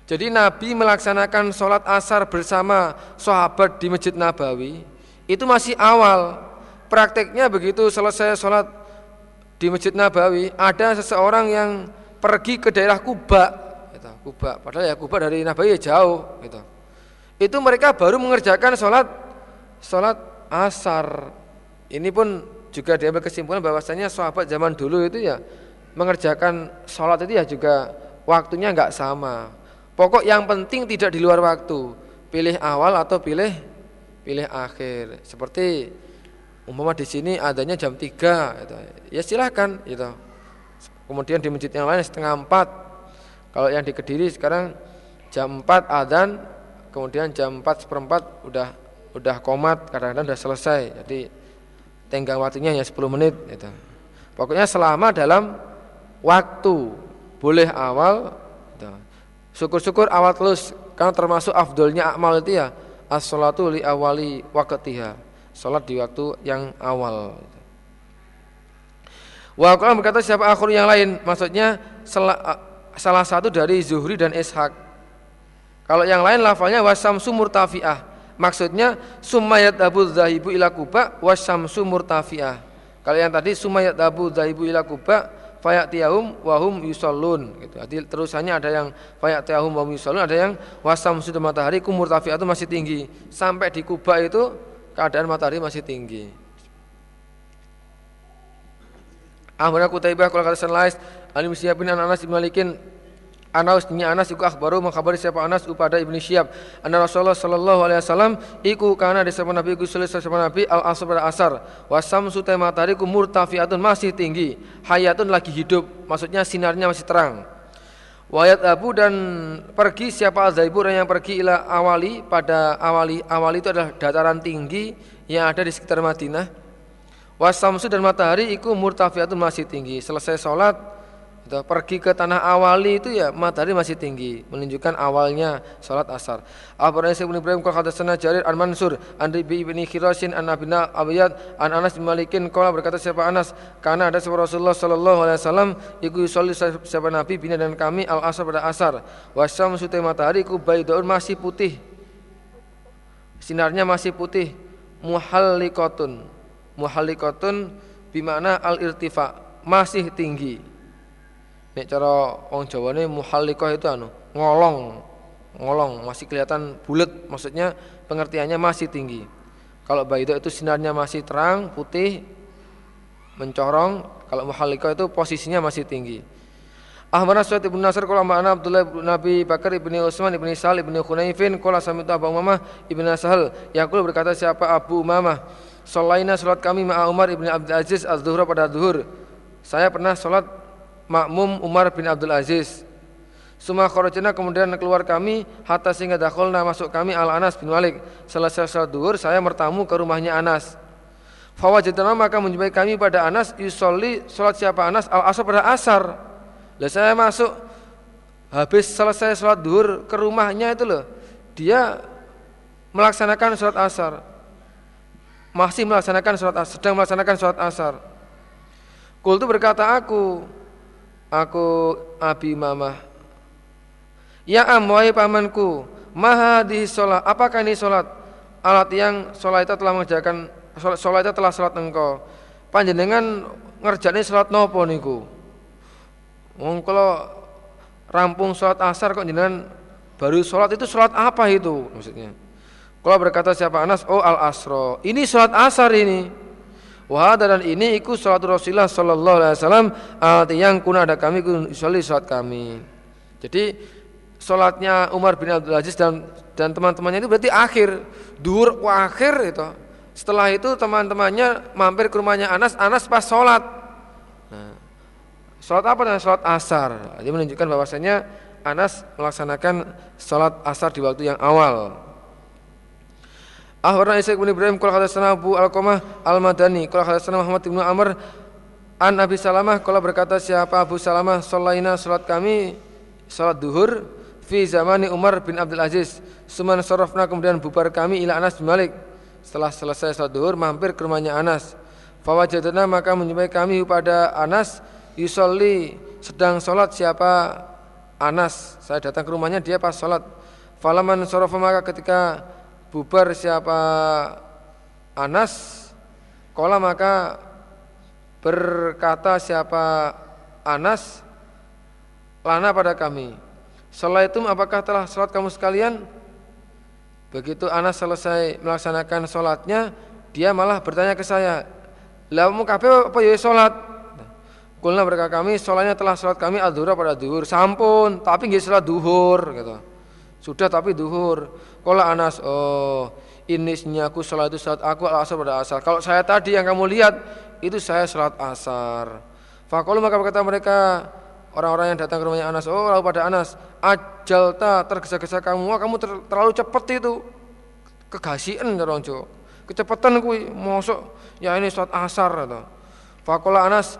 Speaker 1: jadi Nabi melaksanakan sholat asar bersama sahabat di Masjid Nabawi itu masih awal. Prakteknya begitu selesai sholat di Masjid Nabawi ada seseorang yang pergi ke daerah Kuba, gitu, Kuba. Padahal ya Kuba dari Nabawi ya jauh, gitu. Itu mereka baru mengerjakan sholat sholat asar. Ini pun juga diambil kesimpulan bahwasanya sahabat zaman dulu itu ya mengerjakan sholat itu ya juga waktunya nggak sama. Pokok yang penting tidak di luar waktu. Pilih awal atau pilih pilih akhir. Seperti umpama di sini adanya jam 3 gitu. Ya silahkan gitu. Kemudian di masjid yang lain setengah 4. Kalau yang di Kediri sekarang jam 4 adzan, kemudian jam 4 seperempat udah udah komat, kadang-kadang udah selesai. Jadi tenggang waktunya hanya 10 menit gitu. Pokoknya selama dalam waktu boleh awal gitu. Syukur-syukur awal terus karena termasuk afdolnya amal itu ya as-salatu li awali waqtiha. Salat di waktu yang awal. Wa qala berkata siapa akhir yang lain, maksudnya salah satu dari Zuhri dan Ishaq. Kalau yang lain lafalnya wasamsu murtafi'ah. Maksudnya sumayat abu zahibu ila kuba wasamsu murtafi'ah. Kalau yang tadi sumayat abu zahibu ila kuba fayatiyahum wahum yusallun gitu. Jadi terusannya ada yang fayatiyahum wahum yusallun, ada yang wasam sudah matahari kumur itu masih tinggi. Sampai di Kuba itu keadaan matahari masih tinggi. Ahmad Kutaibah kalau kata Lais, Alim Siapin Anas Malikin Anas bin Anas iku akhbaru mengkhabari siapa Anas upada Ibnu Syihab anna Rasulullah sallallahu alaihi wasallam iku kana zaman Nabi Gusul sama Nabi al asr pada asar wasam sute matahari ku murtafiatun masih tinggi hayatun lagi hidup maksudnya sinarnya masih terang Wayat Abu dan pergi siapa Al-Zaibur yang pergi ila awali pada awali awali itu adalah dataran tinggi yang ada di sekitar Madinah. Wasamsu dan matahari iku murtafiatun masih tinggi. Selesai sholat Gitu. Pergi ke tanah awali itu ya matahari masih tinggi, menunjukkan awalnya sholat asar. Abu Raisi bin Ibrahim kata sana Jarir an Mansur an Ribi bin Khirasin an Abina Abiyad an Anas bin Malikin kala berkata siapa Anas karena ada seorang Rasulullah sallallahu alaihi wasallam iku yusolli siapa Nabi bina dan kami al asar pada asar. Wasam sute matahari ku baidaun masih putih. Sinarnya masih putih. Muhallikotun. Muhallikotun bimana al irtifa masih tinggi Nek cara wong Jawane muhallikah itu anu, ngolong. Ngolong, masih kelihatan bulat, maksudnya pengertiannya masih tinggi. Kalau baido itu sinarnya masih terang, putih, mencorong. Kalau muhallikah itu posisinya masih tinggi. Ahmad Aswad ibn Nasr Kala ma'ana Abdullah ibn Nabi Bakar ibn Utsman ibn Sal ibn Khunaifin Kala samitu Abu Umamah ibn Sahal Yakul berkata siapa Abu Umamah Solaina salat kami ma'a Umar ibn Abdul Aziz az-zuhra pada zuhur Saya pernah salat makmum Umar bin Abdul Aziz. Suma kharajna kemudian keluar kami hatta sehingga dakhalna masuk kami al Anas bin Malik. Selesai salat duhur saya bertamu ke rumahnya Anas. Fawajadna maka menjumpai kami pada Anas yusolli salat siapa Anas al asar pada asar. Lah saya masuk habis selesai salat duhur ke rumahnya itu loh. Dia melaksanakan salat asar. Masih melaksanakan salat asar, sedang melaksanakan salat asar. Kultu berkata aku, aku Abi Mamah. Ya am wahai pamanku Maha di sholat Apakah ini sholat? Alat yang sholat itu telah mengerjakan Sholat itu telah sholat engkau. Panjenengan ngerjani sholat nopo niku? Wong kalau rampung sholat asar kok jenengan baru sholat itu sholat apa itu? Maksudnya. Kalau berkata siapa? Anas oh al asro ini sholat asar ini Wahada dan ini ikut salat Rasulullah Sallallahu Alaihi Wasallam yang kuna ada kami sholli salat kami. Jadi salatnya Umar bin Abdul Aziz dan dan teman-temannya itu berarti akhir dur akhir itu. Setelah itu teman-temannya mampir ke rumahnya Anas, Anas pas sholat. Nah, sholat apa? Nah, sholat asar. Jadi menunjukkan bahwasanya Anas melaksanakan sholat asar di waktu yang awal. Akhbarana Isa bin Ibrahim qala hadatsana Abu Alqamah Al-Madani qala hadatsana Muhammad bin Amr an Abi Salamah. Qala berkata siapa Abu Salamah? Sallaina salat kami salat duhur fi zamani Umar bin Abdul Aziz. Suman sarafna kemudian bubar kami ila Anas bin Malik. Setelah selesai salat duhur mampir ke rumahnya Anas. Fawajadna maka menjumpai kami pada Anas yusolli sedang salat siapa? Anas saya datang ke rumahnya dia pas salat. Falaman sarafa maka ketika bubar siapa Anas Kola maka berkata siapa Anas Lana pada kami. Setelah itu apakah telah sholat kamu sekalian? Begitu Anas selesai melaksanakan sholatnya Dia malah bertanya ke saya Lah mau kape apa ya sholat? Kulna berkata kami sholatnya telah sholat kami adhura pada duhur. Sampun tapi nggak sholat duhur gitu. Sudah tapi duhur Kala Anas, oh ini aku salat itu salat aku al asar pada asar. Kalau saya tadi yang kamu lihat itu saya salat asar. Fakolu maka berkata mereka orang-orang yang datang ke rumahnya Anas, oh lalu pada Anas, ajalta tergesa-gesa kamu, wah kamu ter terlalu cepat itu, kegasian Jawa, kecepatan kui, mosok, ya ini salat asar atau. Fakola Anas,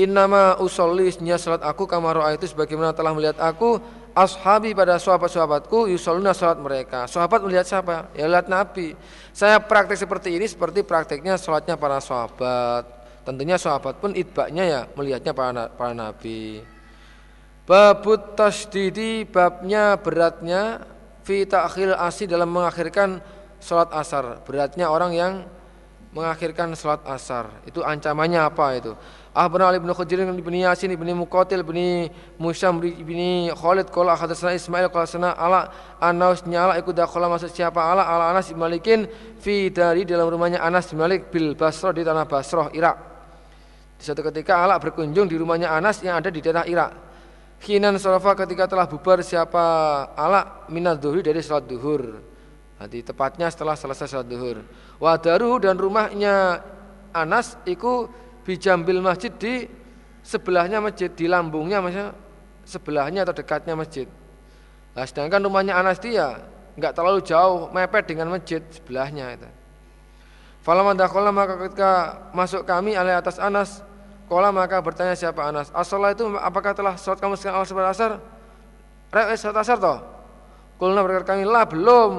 Speaker 1: Innama usolli salat aku kamaro itu sebagaimana telah melihat aku ashabi pada sahabat-sahabatku yusoluna salat mereka. Sahabat melihat siapa? Ya lihat Nabi. Saya praktek seperti ini seperti prakteknya salatnya para sahabat. Tentunya sahabat pun idbaknya ya melihatnya para, para nabi. Babut tasdidi babnya beratnya fi ta'khir asi dalam mengakhirkan salat asar. Beratnya orang yang mengakhirkan salat asar. Itu ancamannya apa itu? Ahbarana Ali bin Khujir bin Yasin bin Muqatil bin Musyam bin Khalid qala hadatsana Ismail qala sana ala Anas nyala ikut dakhala masuk siapa ala ala Anas bin Malikin fi dari dalam rumahnya Anas bin Malik bil Basrah di tanah Basrah Irak. Di suatu ketika Ala berkunjung di rumahnya Anas yang ada di daerah Irak. Khinan sarafa ketika telah bubar siapa Ala minat dari salat duhur. Nanti tepatnya setelah selesai salat duhur. Wadaruhu dan rumahnya Anas itu bijambil masjid di sebelahnya masjid di lambungnya maksudnya sebelahnya atau dekatnya masjid. Nah, sedangkan rumahnya Anas dia nggak terlalu jauh mepet dengan masjid sebelahnya itu. Falaman dakhala maka ketika masuk kami alai atas Anas, kola maka bertanya siapa Anas, asolah itu apakah telah sholat kamu sekarang asar? Rek sholat asar toh? Kulna berkata kami lah belum.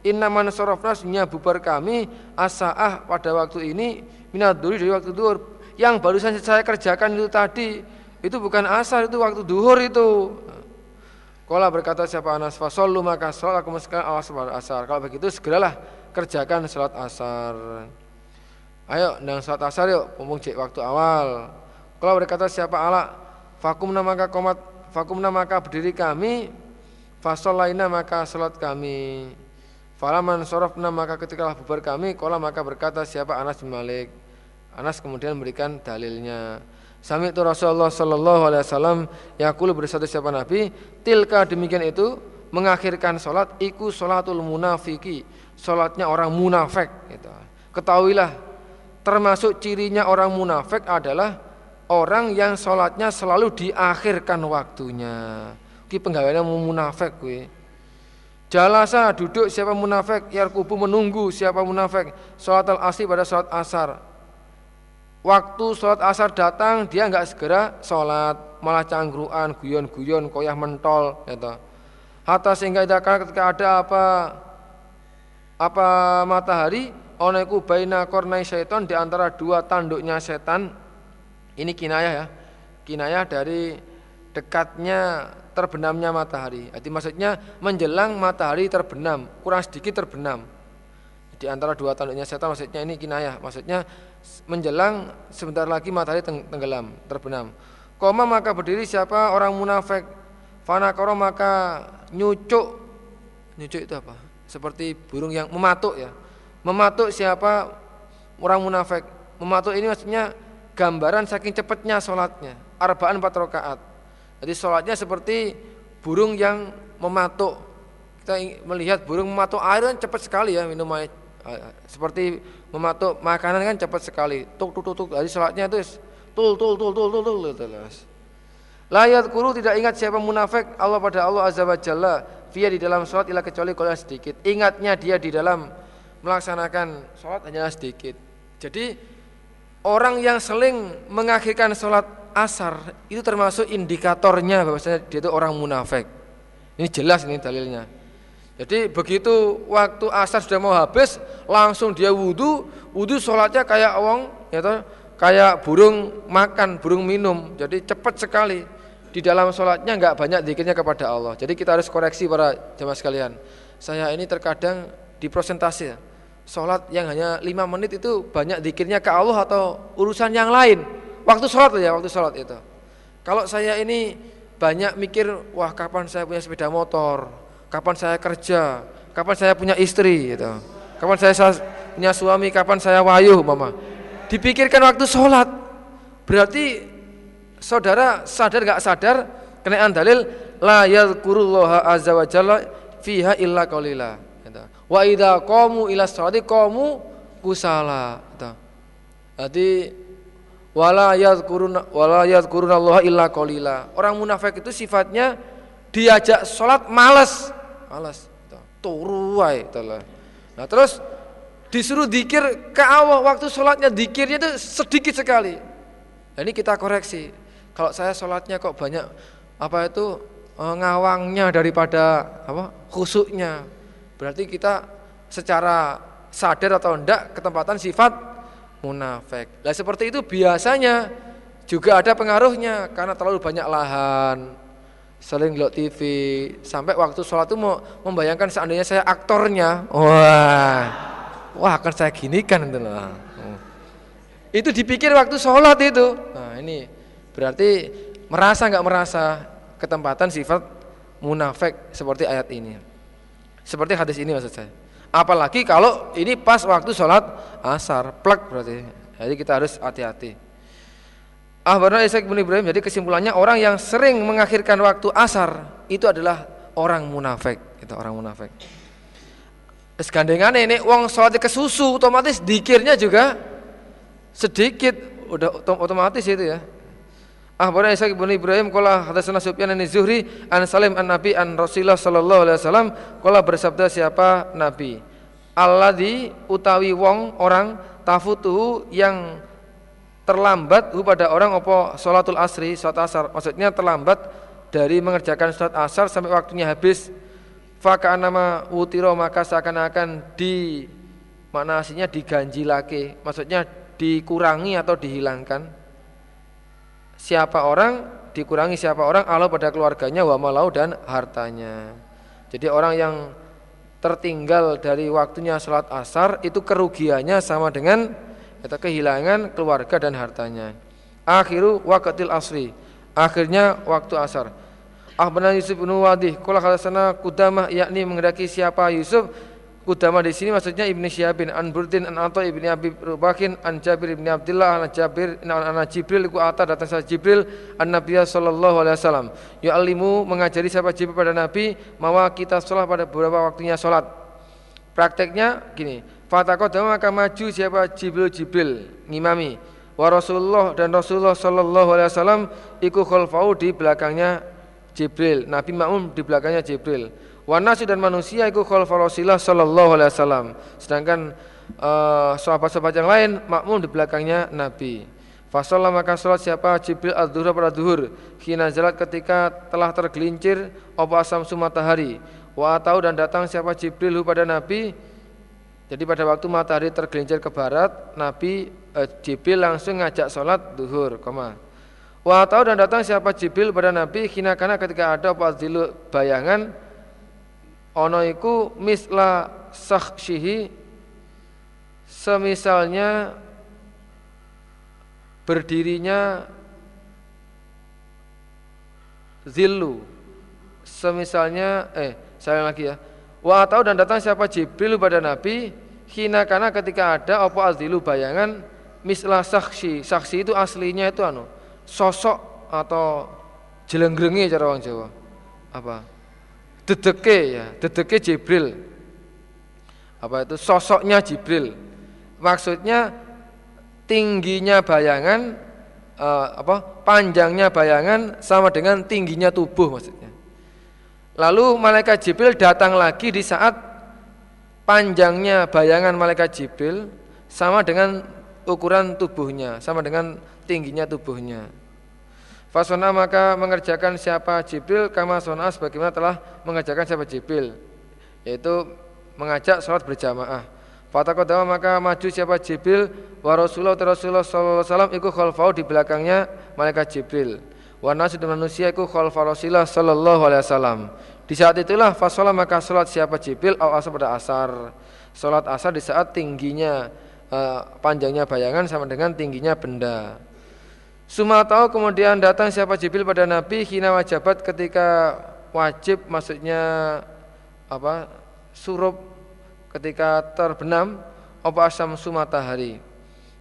Speaker 1: Inna man sorofna bubar kami asaah pada waktu ini minat duri dari waktu duhur. Yang barusan saya kerjakan itu tadi itu bukan asar itu waktu duhur itu. Kala berkata siapa Anas fasollu maka sholat aku meskan awas asar. Kalau begitu segeralah kerjakan sholat asar. Ayo dan sholat asar yuk mumpung cek waktu awal. Kalau berkata siapa ala fakumna maka komat fakumna maka berdiri kami fasolaina maka sholat kami Falaman sorofna maka ketika bubar kami Kola maka berkata siapa Anas bin Malik? Anas kemudian memberikan dalilnya. Sami itu Rasulullah Sallallahu Alaihi Wasallam Yakulu bersatu siapa Nabi Tilka demikian itu Mengakhirkan sholat Iku sholatul munafiki Sholatnya orang munafik gitu. Ketahuilah Termasuk cirinya orang munafik adalah Orang yang sholatnya selalu diakhirkan waktunya. Ki penggawainya munafik Jalasa duduk siapa munafik Yarkubu menunggu siapa munafik. Sholat al-asri pada sholat asar. Waktu sholat asar datang Dia nggak segera sholat Malah cangkruan, guyon-guyon, koyah mentol gitu. Hatta sehingga ketika ada apa Apa matahari Oneku baina kornai setan Di antara dua tanduknya setan. Ini kinayah ya. Kinayah dari dekatnya terbenamnya matahari. Jadi maksudnya menjelang matahari terbenam, kurang sedikit terbenam. Di antara dua tanduknya setan maksudnya ini kinayah, maksudnya menjelang sebentar lagi matahari tenggelam, terbenam. Koma maka berdiri siapa orang munafik. Fana koro maka nyucuk. Nyucuk itu apa? Seperti burung yang mematuk ya. Mematuk siapa orang munafik. Mematuk ini maksudnya gambaran saking cepatnya sholatnya. Arbaan empat rakaat jadi sholatnya seperti burung yang mematuk. Kita melihat burung mematuk air kan cepat sekali ya minum air. Seperti mematuk makanan kan cepat sekali. Tuk tuk tuk tuk. Jadi sholatnya itu tul tul tul tul tul tul. Layat kuru tidak ingat siapa munafik Allah pada Allah azza wa jalla Via di dalam sholat ila kecuali kalau sedikit Ingatnya dia di dalam melaksanakan sholat hanya sedikit Jadi orang yang seling mengakhirkan sholat asar itu termasuk indikatornya bahwasanya dia itu orang munafik. Ini jelas ini dalilnya. Jadi begitu waktu asar sudah mau habis, langsung dia wudhu, wudhu sholatnya kayak wong, ya toh, kayak burung makan, burung minum. Jadi cepat sekali di dalam sholatnya nggak banyak dikirnya kepada Allah. Jadi kita harus koreksi para jemaah sekalian. Saya ini terkadang di prosentase sholat yang hanya lima menit itu banyak dikirnya ke Allah atau urusan yang lain. Waktu sholat ya, waktu sholat itu. Kalau saya ini banyak mikir, wah kapan saya punya sepeda motor, kapan saya kerja, kapan saya punya istri, gitu. Kapan saya punya suami, kapan saya wayuh, mama. Dipikirkan waktu sholat, berarti saudara sadar gak sadar kenaikan dalil la yadhkurullaha azza wa jalla fiha illa qalila. Gitu. Wa idza qamu ila sholati qamu kusala. Jadi wala yadhkuruna wala yadhkuruna Allah illa qalila. Orang munafik itu sifatnya diajak sholat malas, malas. Turu wae Nah, terus disuruh dikir ke Allah waktu sholatnya dikirnya itu sedikit sekali. Nah, ini kita koreksi. Kalau saya sholatnya kok banyak apa itu eh, ngawangnya daripada apa khusuknya Berarti kita secara sadar atau enggak ketempatan sifat munafik. Nah seperti itu biasanya juga ada pengaruhnya karena terlalu banyak lahan, sering lihat TV, sampai waktu sholat itu mau membayangkan seandainya saya aktornya, wah, wah akan saya gini kan itu loh. Itu dipikir waktu sholat itu. Nah ini berarti merasa nggak merasa ketempatan sifat munafik seperti ayat ini. Seperti hadis ini maksud saya. Apalagi kalau ini pas waktu sholat asar, plek berarti. Jadi kita harus hati-hati. Ahbarna Ishaq bin Ibrahim, jadi kesimpulannya orang yang sering mengakhirkan waktu asar itu adalah orang munafik, itu orang munafik. Segandengan ini uang sholat ke susu otomatis dikirnya juga sedikit, udah otomatis itu ya. Akhbarana Ishaq bin Ibrahim qala hadatsana Sufyan an Zuhri an Salim an Nabi an Rasulullah sallallahu alaihi wasallam qala bersabda siapa Nabi? Alladzi utawi wong orang tafutuhu yang terlambat pada orang apa salatul asri salat asar. Maksudnya terlambat dari mengerjakan salat asar sampai waktunya habis. Faka nama utiro maka seakan-akan di makna aslinya diganjilake. Maksudnya dikurangi atau dihilangkan siapa orang dikurangi siapa orang Allah pada keluarganya wa malau dan hartanya. Jadi orang yang tertinggal dari waktunya sholat asar itu kerugiannya sama dengan itu kehilangan keluarga dan hartanya. Akhiru waqtil asri. Akhirnya waktu asar. Ahbana Yusuf bin Wadih sana kudamah yakni mengendaki siapa Yusuf Kudama di sini maksudnya Ibnu Syihab bin An Burdin an Atha ibni Abi Rubakin an Jabir ibni Abdullah an Jabir an, an Jibril ku Atta datang sahabat Jibril an Nabi sallallahu alaihi wasallam. Alimu mengajari sahabat Jibril pada Nabi bahwa kita sholat pada beberapa waktunya sholat. Prakteknya gini fatakodama maka maju siapa? Jibril Jibril ngimami. Wa Rasulullah dan Rasulullah sallallahu alaihi wasallam iku khalfau di belakangnya Jibril Nabi makmum di belakangnya Jibril Wanasi dan manusia itu khalfa Rasulullah sallallahu alaihi wasallam. Sedangkan uh, sahabat-sahabat yang lain makmum di belakangnya Nabi. Fasallah maka salat siapa? Jibril az-zuhra pada zuhur. Kina jalat ketika telah tergelincir Opa asam matahari. Wa tahu dan datang siapa? Jibril pada Nabi. Jadi pada waktu matahari tergelincir ke barat Nabi eh, Jibril langsung ngajak sholat duhur koma. Wa tahu dan datang siapa? Jibril pada Nabi. Kina karena ketika ada apa? Bayangan ono iku misla sakhshihi semisalnya berdirinya zillu semisalnya eh saya lagi ya wa atau dan datang siapa Jibril pada Nabi hina karena ketika ada apa azilu bayangan misla saksi saksi itu aslinya itu anu sosok atau jelenggrengi cara orang Jawa. Apa dedeke ya, dedeke Jibril. Apa itu sosoknya Jibril. Maksudnya tingginya bayangan uh, apa? panjangnya bayangan sama dengan tingginya tubuh maksudnya. Lalu malaikat Jibril datang lagi di saat panjangnya bayangan malaikat Jibril sama dengan ukuran tubuhnya, sama dengan tingginya tubuhnya. Fasona maka mengerjakan siapa Jibril kama sona sebagaimana telah mengerjakan siapa Jibril yaitu mengajak sholat berjamaah. Fatakodama maka maju siapa Jibril wa Rasulullah Rasulullah sallallahu alaihi wasallam ikut khalfau di belakangnya malaikat Jibril. Wa nasu manusia ikut khalfa Rasulullah sallallahu alaihi wasallam. Di saat itulah fasolah maka sholat siapa Jibril au asar pada asar. Sholat asar di saat tingginya uh, panjangnya bayangan sama dengan tingginya benda. Sumatau kemudian datang siapa Jibril pada Nabi hina wajabat ketika wajib maksudnya apa surup ketika terbenam apa asam matahari.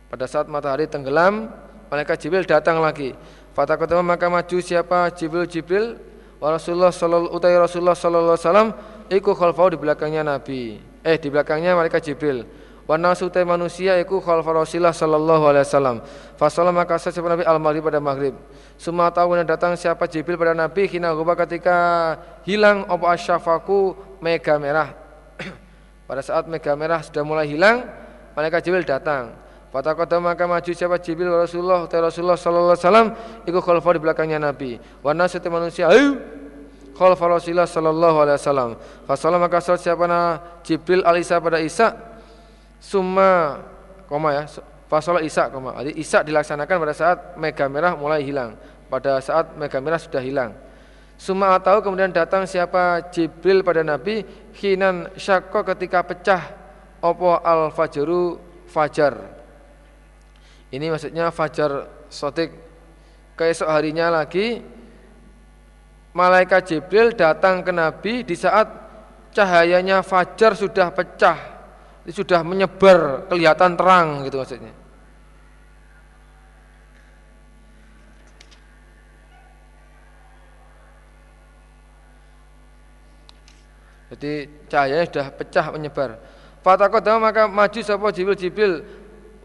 Speaker 1: Pada saat matahari tenggelam malaikat Jibril datang lagi. Fatakatama maka maju siapa Jibril Jibril? Wa Rasulullah sallallahu Rasulullah sallallahu alaihi wasallam iku khalfau di belakangnya Nabi. Eh di belakangnya malaikat Jibril. Wa nasu manusia iku khalfa Rasulullah sallallahu alaihi wasallam. Fasolah maka Nabi al-maghrib pada maghrib. Semua tahu datang siapa Jibril pada Nabi hina gubah ketika hilang apa asyafaku mega merah. *clears throat* pada saat mega merah sudah mulai hilang, malaikat Jibril datang. Pada kota maka maju siapa Jibril Rasulullah Rasulullah sallallahu alaihi wasallam ikut khalfa di belakangnya Nabi. Wa nasu manusia ayo khalfa Rasulullah sallallahu alaihi wasallam. Fasallam maka salat siapa Jibril alisa pada Isa summa koma ya fasalah Isa koma. Jadi Isa dilaksanakan pada saat mega merah mulai hilang. Pada saat mega merah sudah hilang. Summa atau kemudian datang siapa Jibril pada Nabi hinan syakko ketika pecah opo al fajru fajar. Ini maksudnya fajar sotik keesok harinya lagi malaikat Jibril datang ke Nabi di saat cahayanya fajar sudah pecah, sudah menyebar, kelihatan terang gitu maksudnya. Jadi cahayanya sudah pecah menyebar. Fatakodama maka maju sapa Jibril Jibril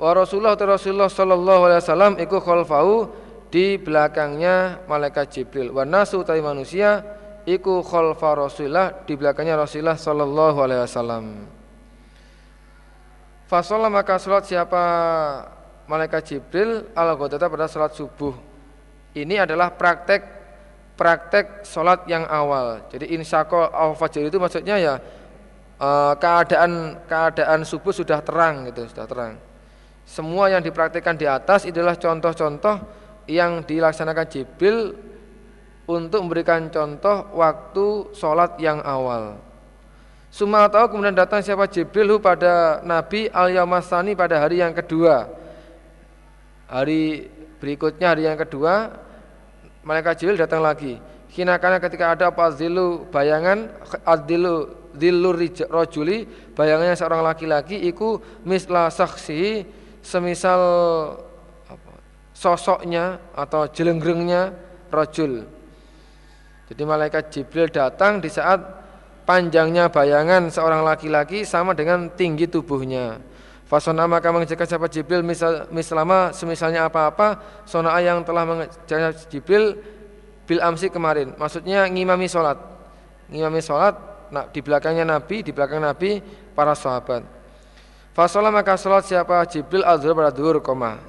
Speaker 1: wa Rasulullah Rasulullah sallallahu alaihi wasallam iku khalfau di belakangnya malaikat Jibril wa nasu manusia iku khalfa Rasulullah di belakangnya Rasulullah sallallahu alaihi wasallam Fasolah maka salat siapa malaikat Jibril al ghadata pada salat subuh. Ini adalah praktek praktek salat yang awal. Jadi insyaqo al fajr itu maksudnya ya eh, keadaan keadaan subuh sudah terang gitu, sudah terang. Semua yang dipraktikkan di atas adalah contoh-contoh yang dilaksanakan Jibril untuk memberikan contoh waktu sholat yang awal. Suma tahu kemudian datang siapa Jibril pada Nabi al yamasani pada hari yang kedua. Hari berikutnya hari yang kedua malaikat Jibril datang lagi. Kina karena ketika ada apa zilu bayangan adilu zilu rojuli bayangannya seorang laki-laki iku misla saksi semisal sosoknya atau jelengrengnya rojul. Jadi malaikat Jibril datang di saat panjangnya bayangan seorang laki-laki sama dengan tinggi tubuhnya. Fasona maka mengerjakan siapa Jibril misal, misalama semisalnya apa-apa Sona yang telah mengerjakan Jibril bil amsi kemarin. Maksudnya ngimami sholat. Ngimami sholat nah, di belakangnya Nabi, di belakang Nabi para sahabat. Fasolah maka sholat siapa? Jibril al pada duhur koma.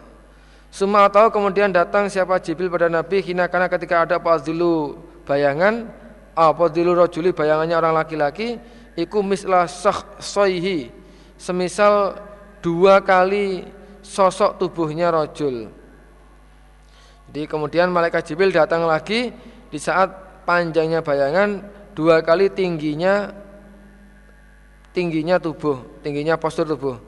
Speaker 1: Suma atau kemudian datang siapa Jibril pada Nabi hina karena ketika ada dulu bayangan apa dulu rojuli bayangannya orang laki-laki iku mislah soihi semisal dua kali sosok tubuhnya rojul jadi kemudian malaikat Jibril datang lagi di saat panjangnya bayangan dua kali tingginya tingginya tubuh tingginya postur tubuh.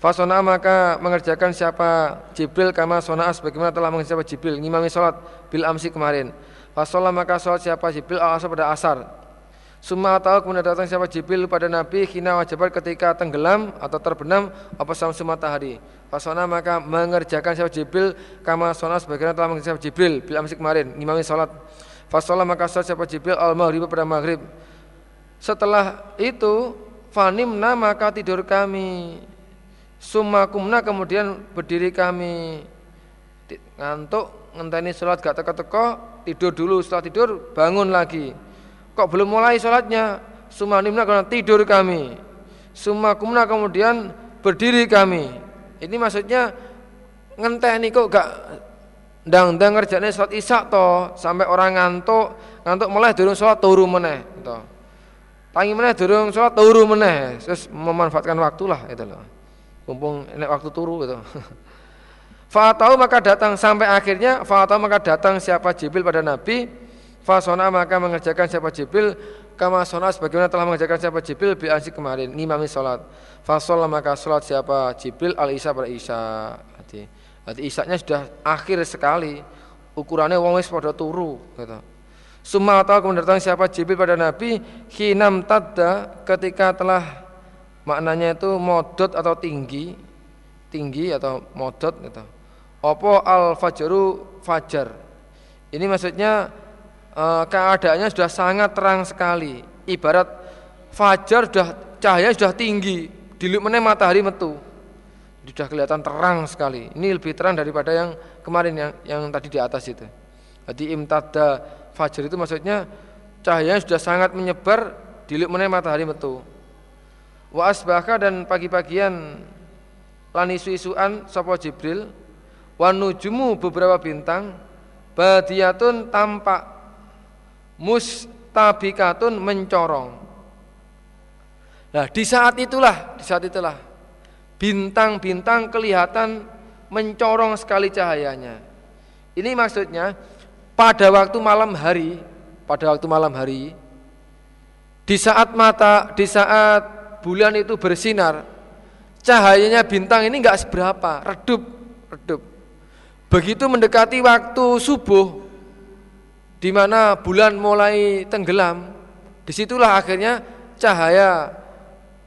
Speaker 1: Fasona maka mengerjakan siapa Jibril kama sonaas bagaimana telah mengerjakan Jibril ngimami sholat bil amsi kemarin. Fasolah maka sholat siapa Jibril al asar pada asar. Summa atau kemudian datang siapa Jibril pada Nabi kina wajibat ketika tenggelam atau terbenam apa samsu matahari. Fasona maka mengerjakan siapa Jibril kama sonaas bagaimana telah mengerjakan siapa Jibril bil amsi kemarin ngimami sholat. Fasolah maka sholat siapa Jibril al maghrib pada maghrib. Setelah itu fanimna maka tidur kami Summa kumna kemudian berdiri kami ngantuk ngenteni sholat gak teko-teko tidur dulu setelah tidur bangun lagi. Kok belum mulai sholatnya? Summa nimna kemudian tidur kami. Summa kumna kemudian berdiri kami. Ini maksudnya ngenteni kok gak ndang-ndang ngerjane sholat isya to sampai orang ngantuk ngantuk mulai durung sholat turu meneh to tangi meneh durung sholat turu meneh. Terus memanfaatkan waktu lah itu loh. Mumpung ini waktu turu gitu. *laughs* Fa'atau maka datang sampai akhirnya Fa'atau maka datang siapa Jibril pada Nabi. Fasona maka mengerjakan siapa Jibril. Kama sona sebagaimana telah mengerjakan siapa Jibril Bil ansik kemarin ngimami sholat. Fasolah maka sholat siapa Jibril al Isa pada Isa Hati, hati Isanya sudah akhir sekali. Ukurannya wong wis pada turu gitu. Summa atau kemudian datang siapa Jibril pada Nabi Hinam tadda ketika telah maknanya itu modot atau tinggi tinggi atau modot gitu. Opo al fajru fajar. Ini maksudnya e, keadaannya sudah sangat terang sekali. Ibarat fajar sudah cahaya sudah tinggi, diluk meneh matahari metu. Sudah kelihatan terang sekali. Ini lebih terang daripada yang kemarin yang yang tadi di atas itu. Jadi imtada fajar itu maksudnya cahayanya sudah sangat menyebar diluk meneh matahari metu. Wa asbaka dan pagi-pagian lani isu-isuan sapa Jibril wa nujumu beberapa bintang badiyatun tampak mustabikatun mencorong. Nah, di saat itulah, di saat itulah bintang-bintang kelihatan mencorong sekali cahayanya. Ini maksudnya pada waktu malam hari, pada waktu malam hari di saat mata, di saat bulan itu bersinar, cahayanya bintang ini enggak seberapa, redup, redup. Begitu mendekati waktu subuh, di mana bulan mulai tenggelam, di situlah akhirnya cahaya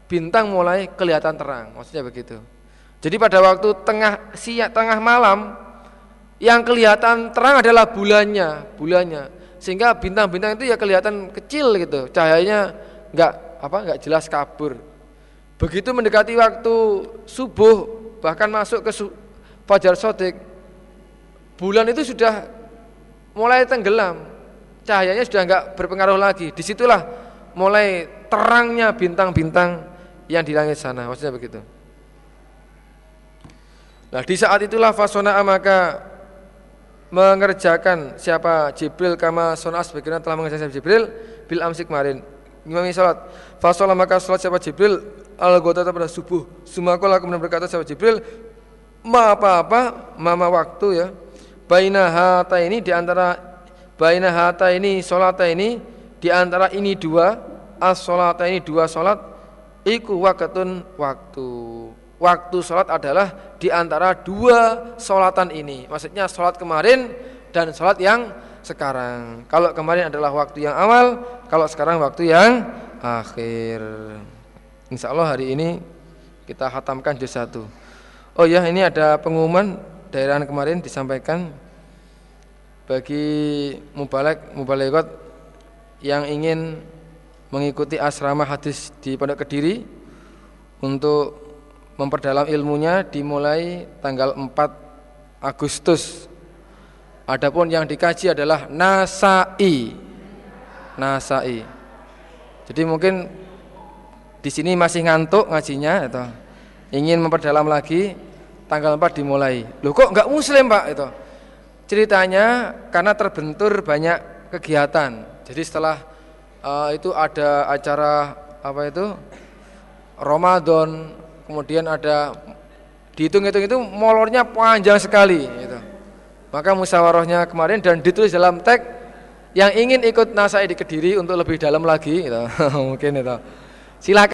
Speaker 1: bintang mulai kelihatan terang, maksudnya begitu. Jadi pada waktu tengah siang, tengah malam, yang kelihatan terang adalah bulannya, bulannya. Sehingga bintang-bintang itu ya kelihatan kecil gitu, cahayanya enggak apa enggak jelas kabur. Begitu mendekati waktu subuh bahkan masuk ke fajar sodik bulan itu sudah mulai tenggelam. Cahayanya sudah enggak berpengaruh lagi. Di situlah mulai terangnya bintang-bintang yang di langit sana. Maksudnya begitu. Nah di saat itulah fasona maka mengerjakan siapa? Jibril kama sonas bagaimana telah mengerjakan Jibril bil amsik kemarin. Imami salat fasolah maka salat siapa? Jibril. Al pada subuh. Sumakola kemudian berkata sahabat Jibril, ma apa-apa, mama waktu ya. Baina hata ini di antara baina hata ini solata ini di antara ini dua as solata ini dua solat iku wakatun waktu. Waktu solat adalah di antara dua solatan ini. Maksudnya solat kemarin dan solat yang sekarang. Kalau kemarin adalah waktu yang awal, kalau sekarang waktu yang akhir. Insya Allah hari ini kita hatamkan juz satu. Oh ya ini ada pengumuman daerah kemarin disampaikan bagi mubalek mubalekot yang ingin mengikuti asrama hadis di Pondok Kediri untuk memperdalam ilmunya dimulai tanggal 4 Agustus. Adapun yang dikaji adalah nasai. Nasai. Jadi mungkin di sini masih ngantuk ngajinya itu. Ingin memperdalam lagi tanggal 4 dimulai. Loh kok enggak muslim, Pak itu. Ceritanya karena terbentur banyak kegiatan. Jadi setelah uh, itu ada acara apa itu? Ramadan, kemudian ada dihitung-hitung itu molornya panjang sekali gitu. Maka musyawarahnya kemarin dan ditulis dalam teks yang ingin ikut nasai di Kediri untuk lebih dalam lagi gitu. *laughs* mungkin itu. Silakan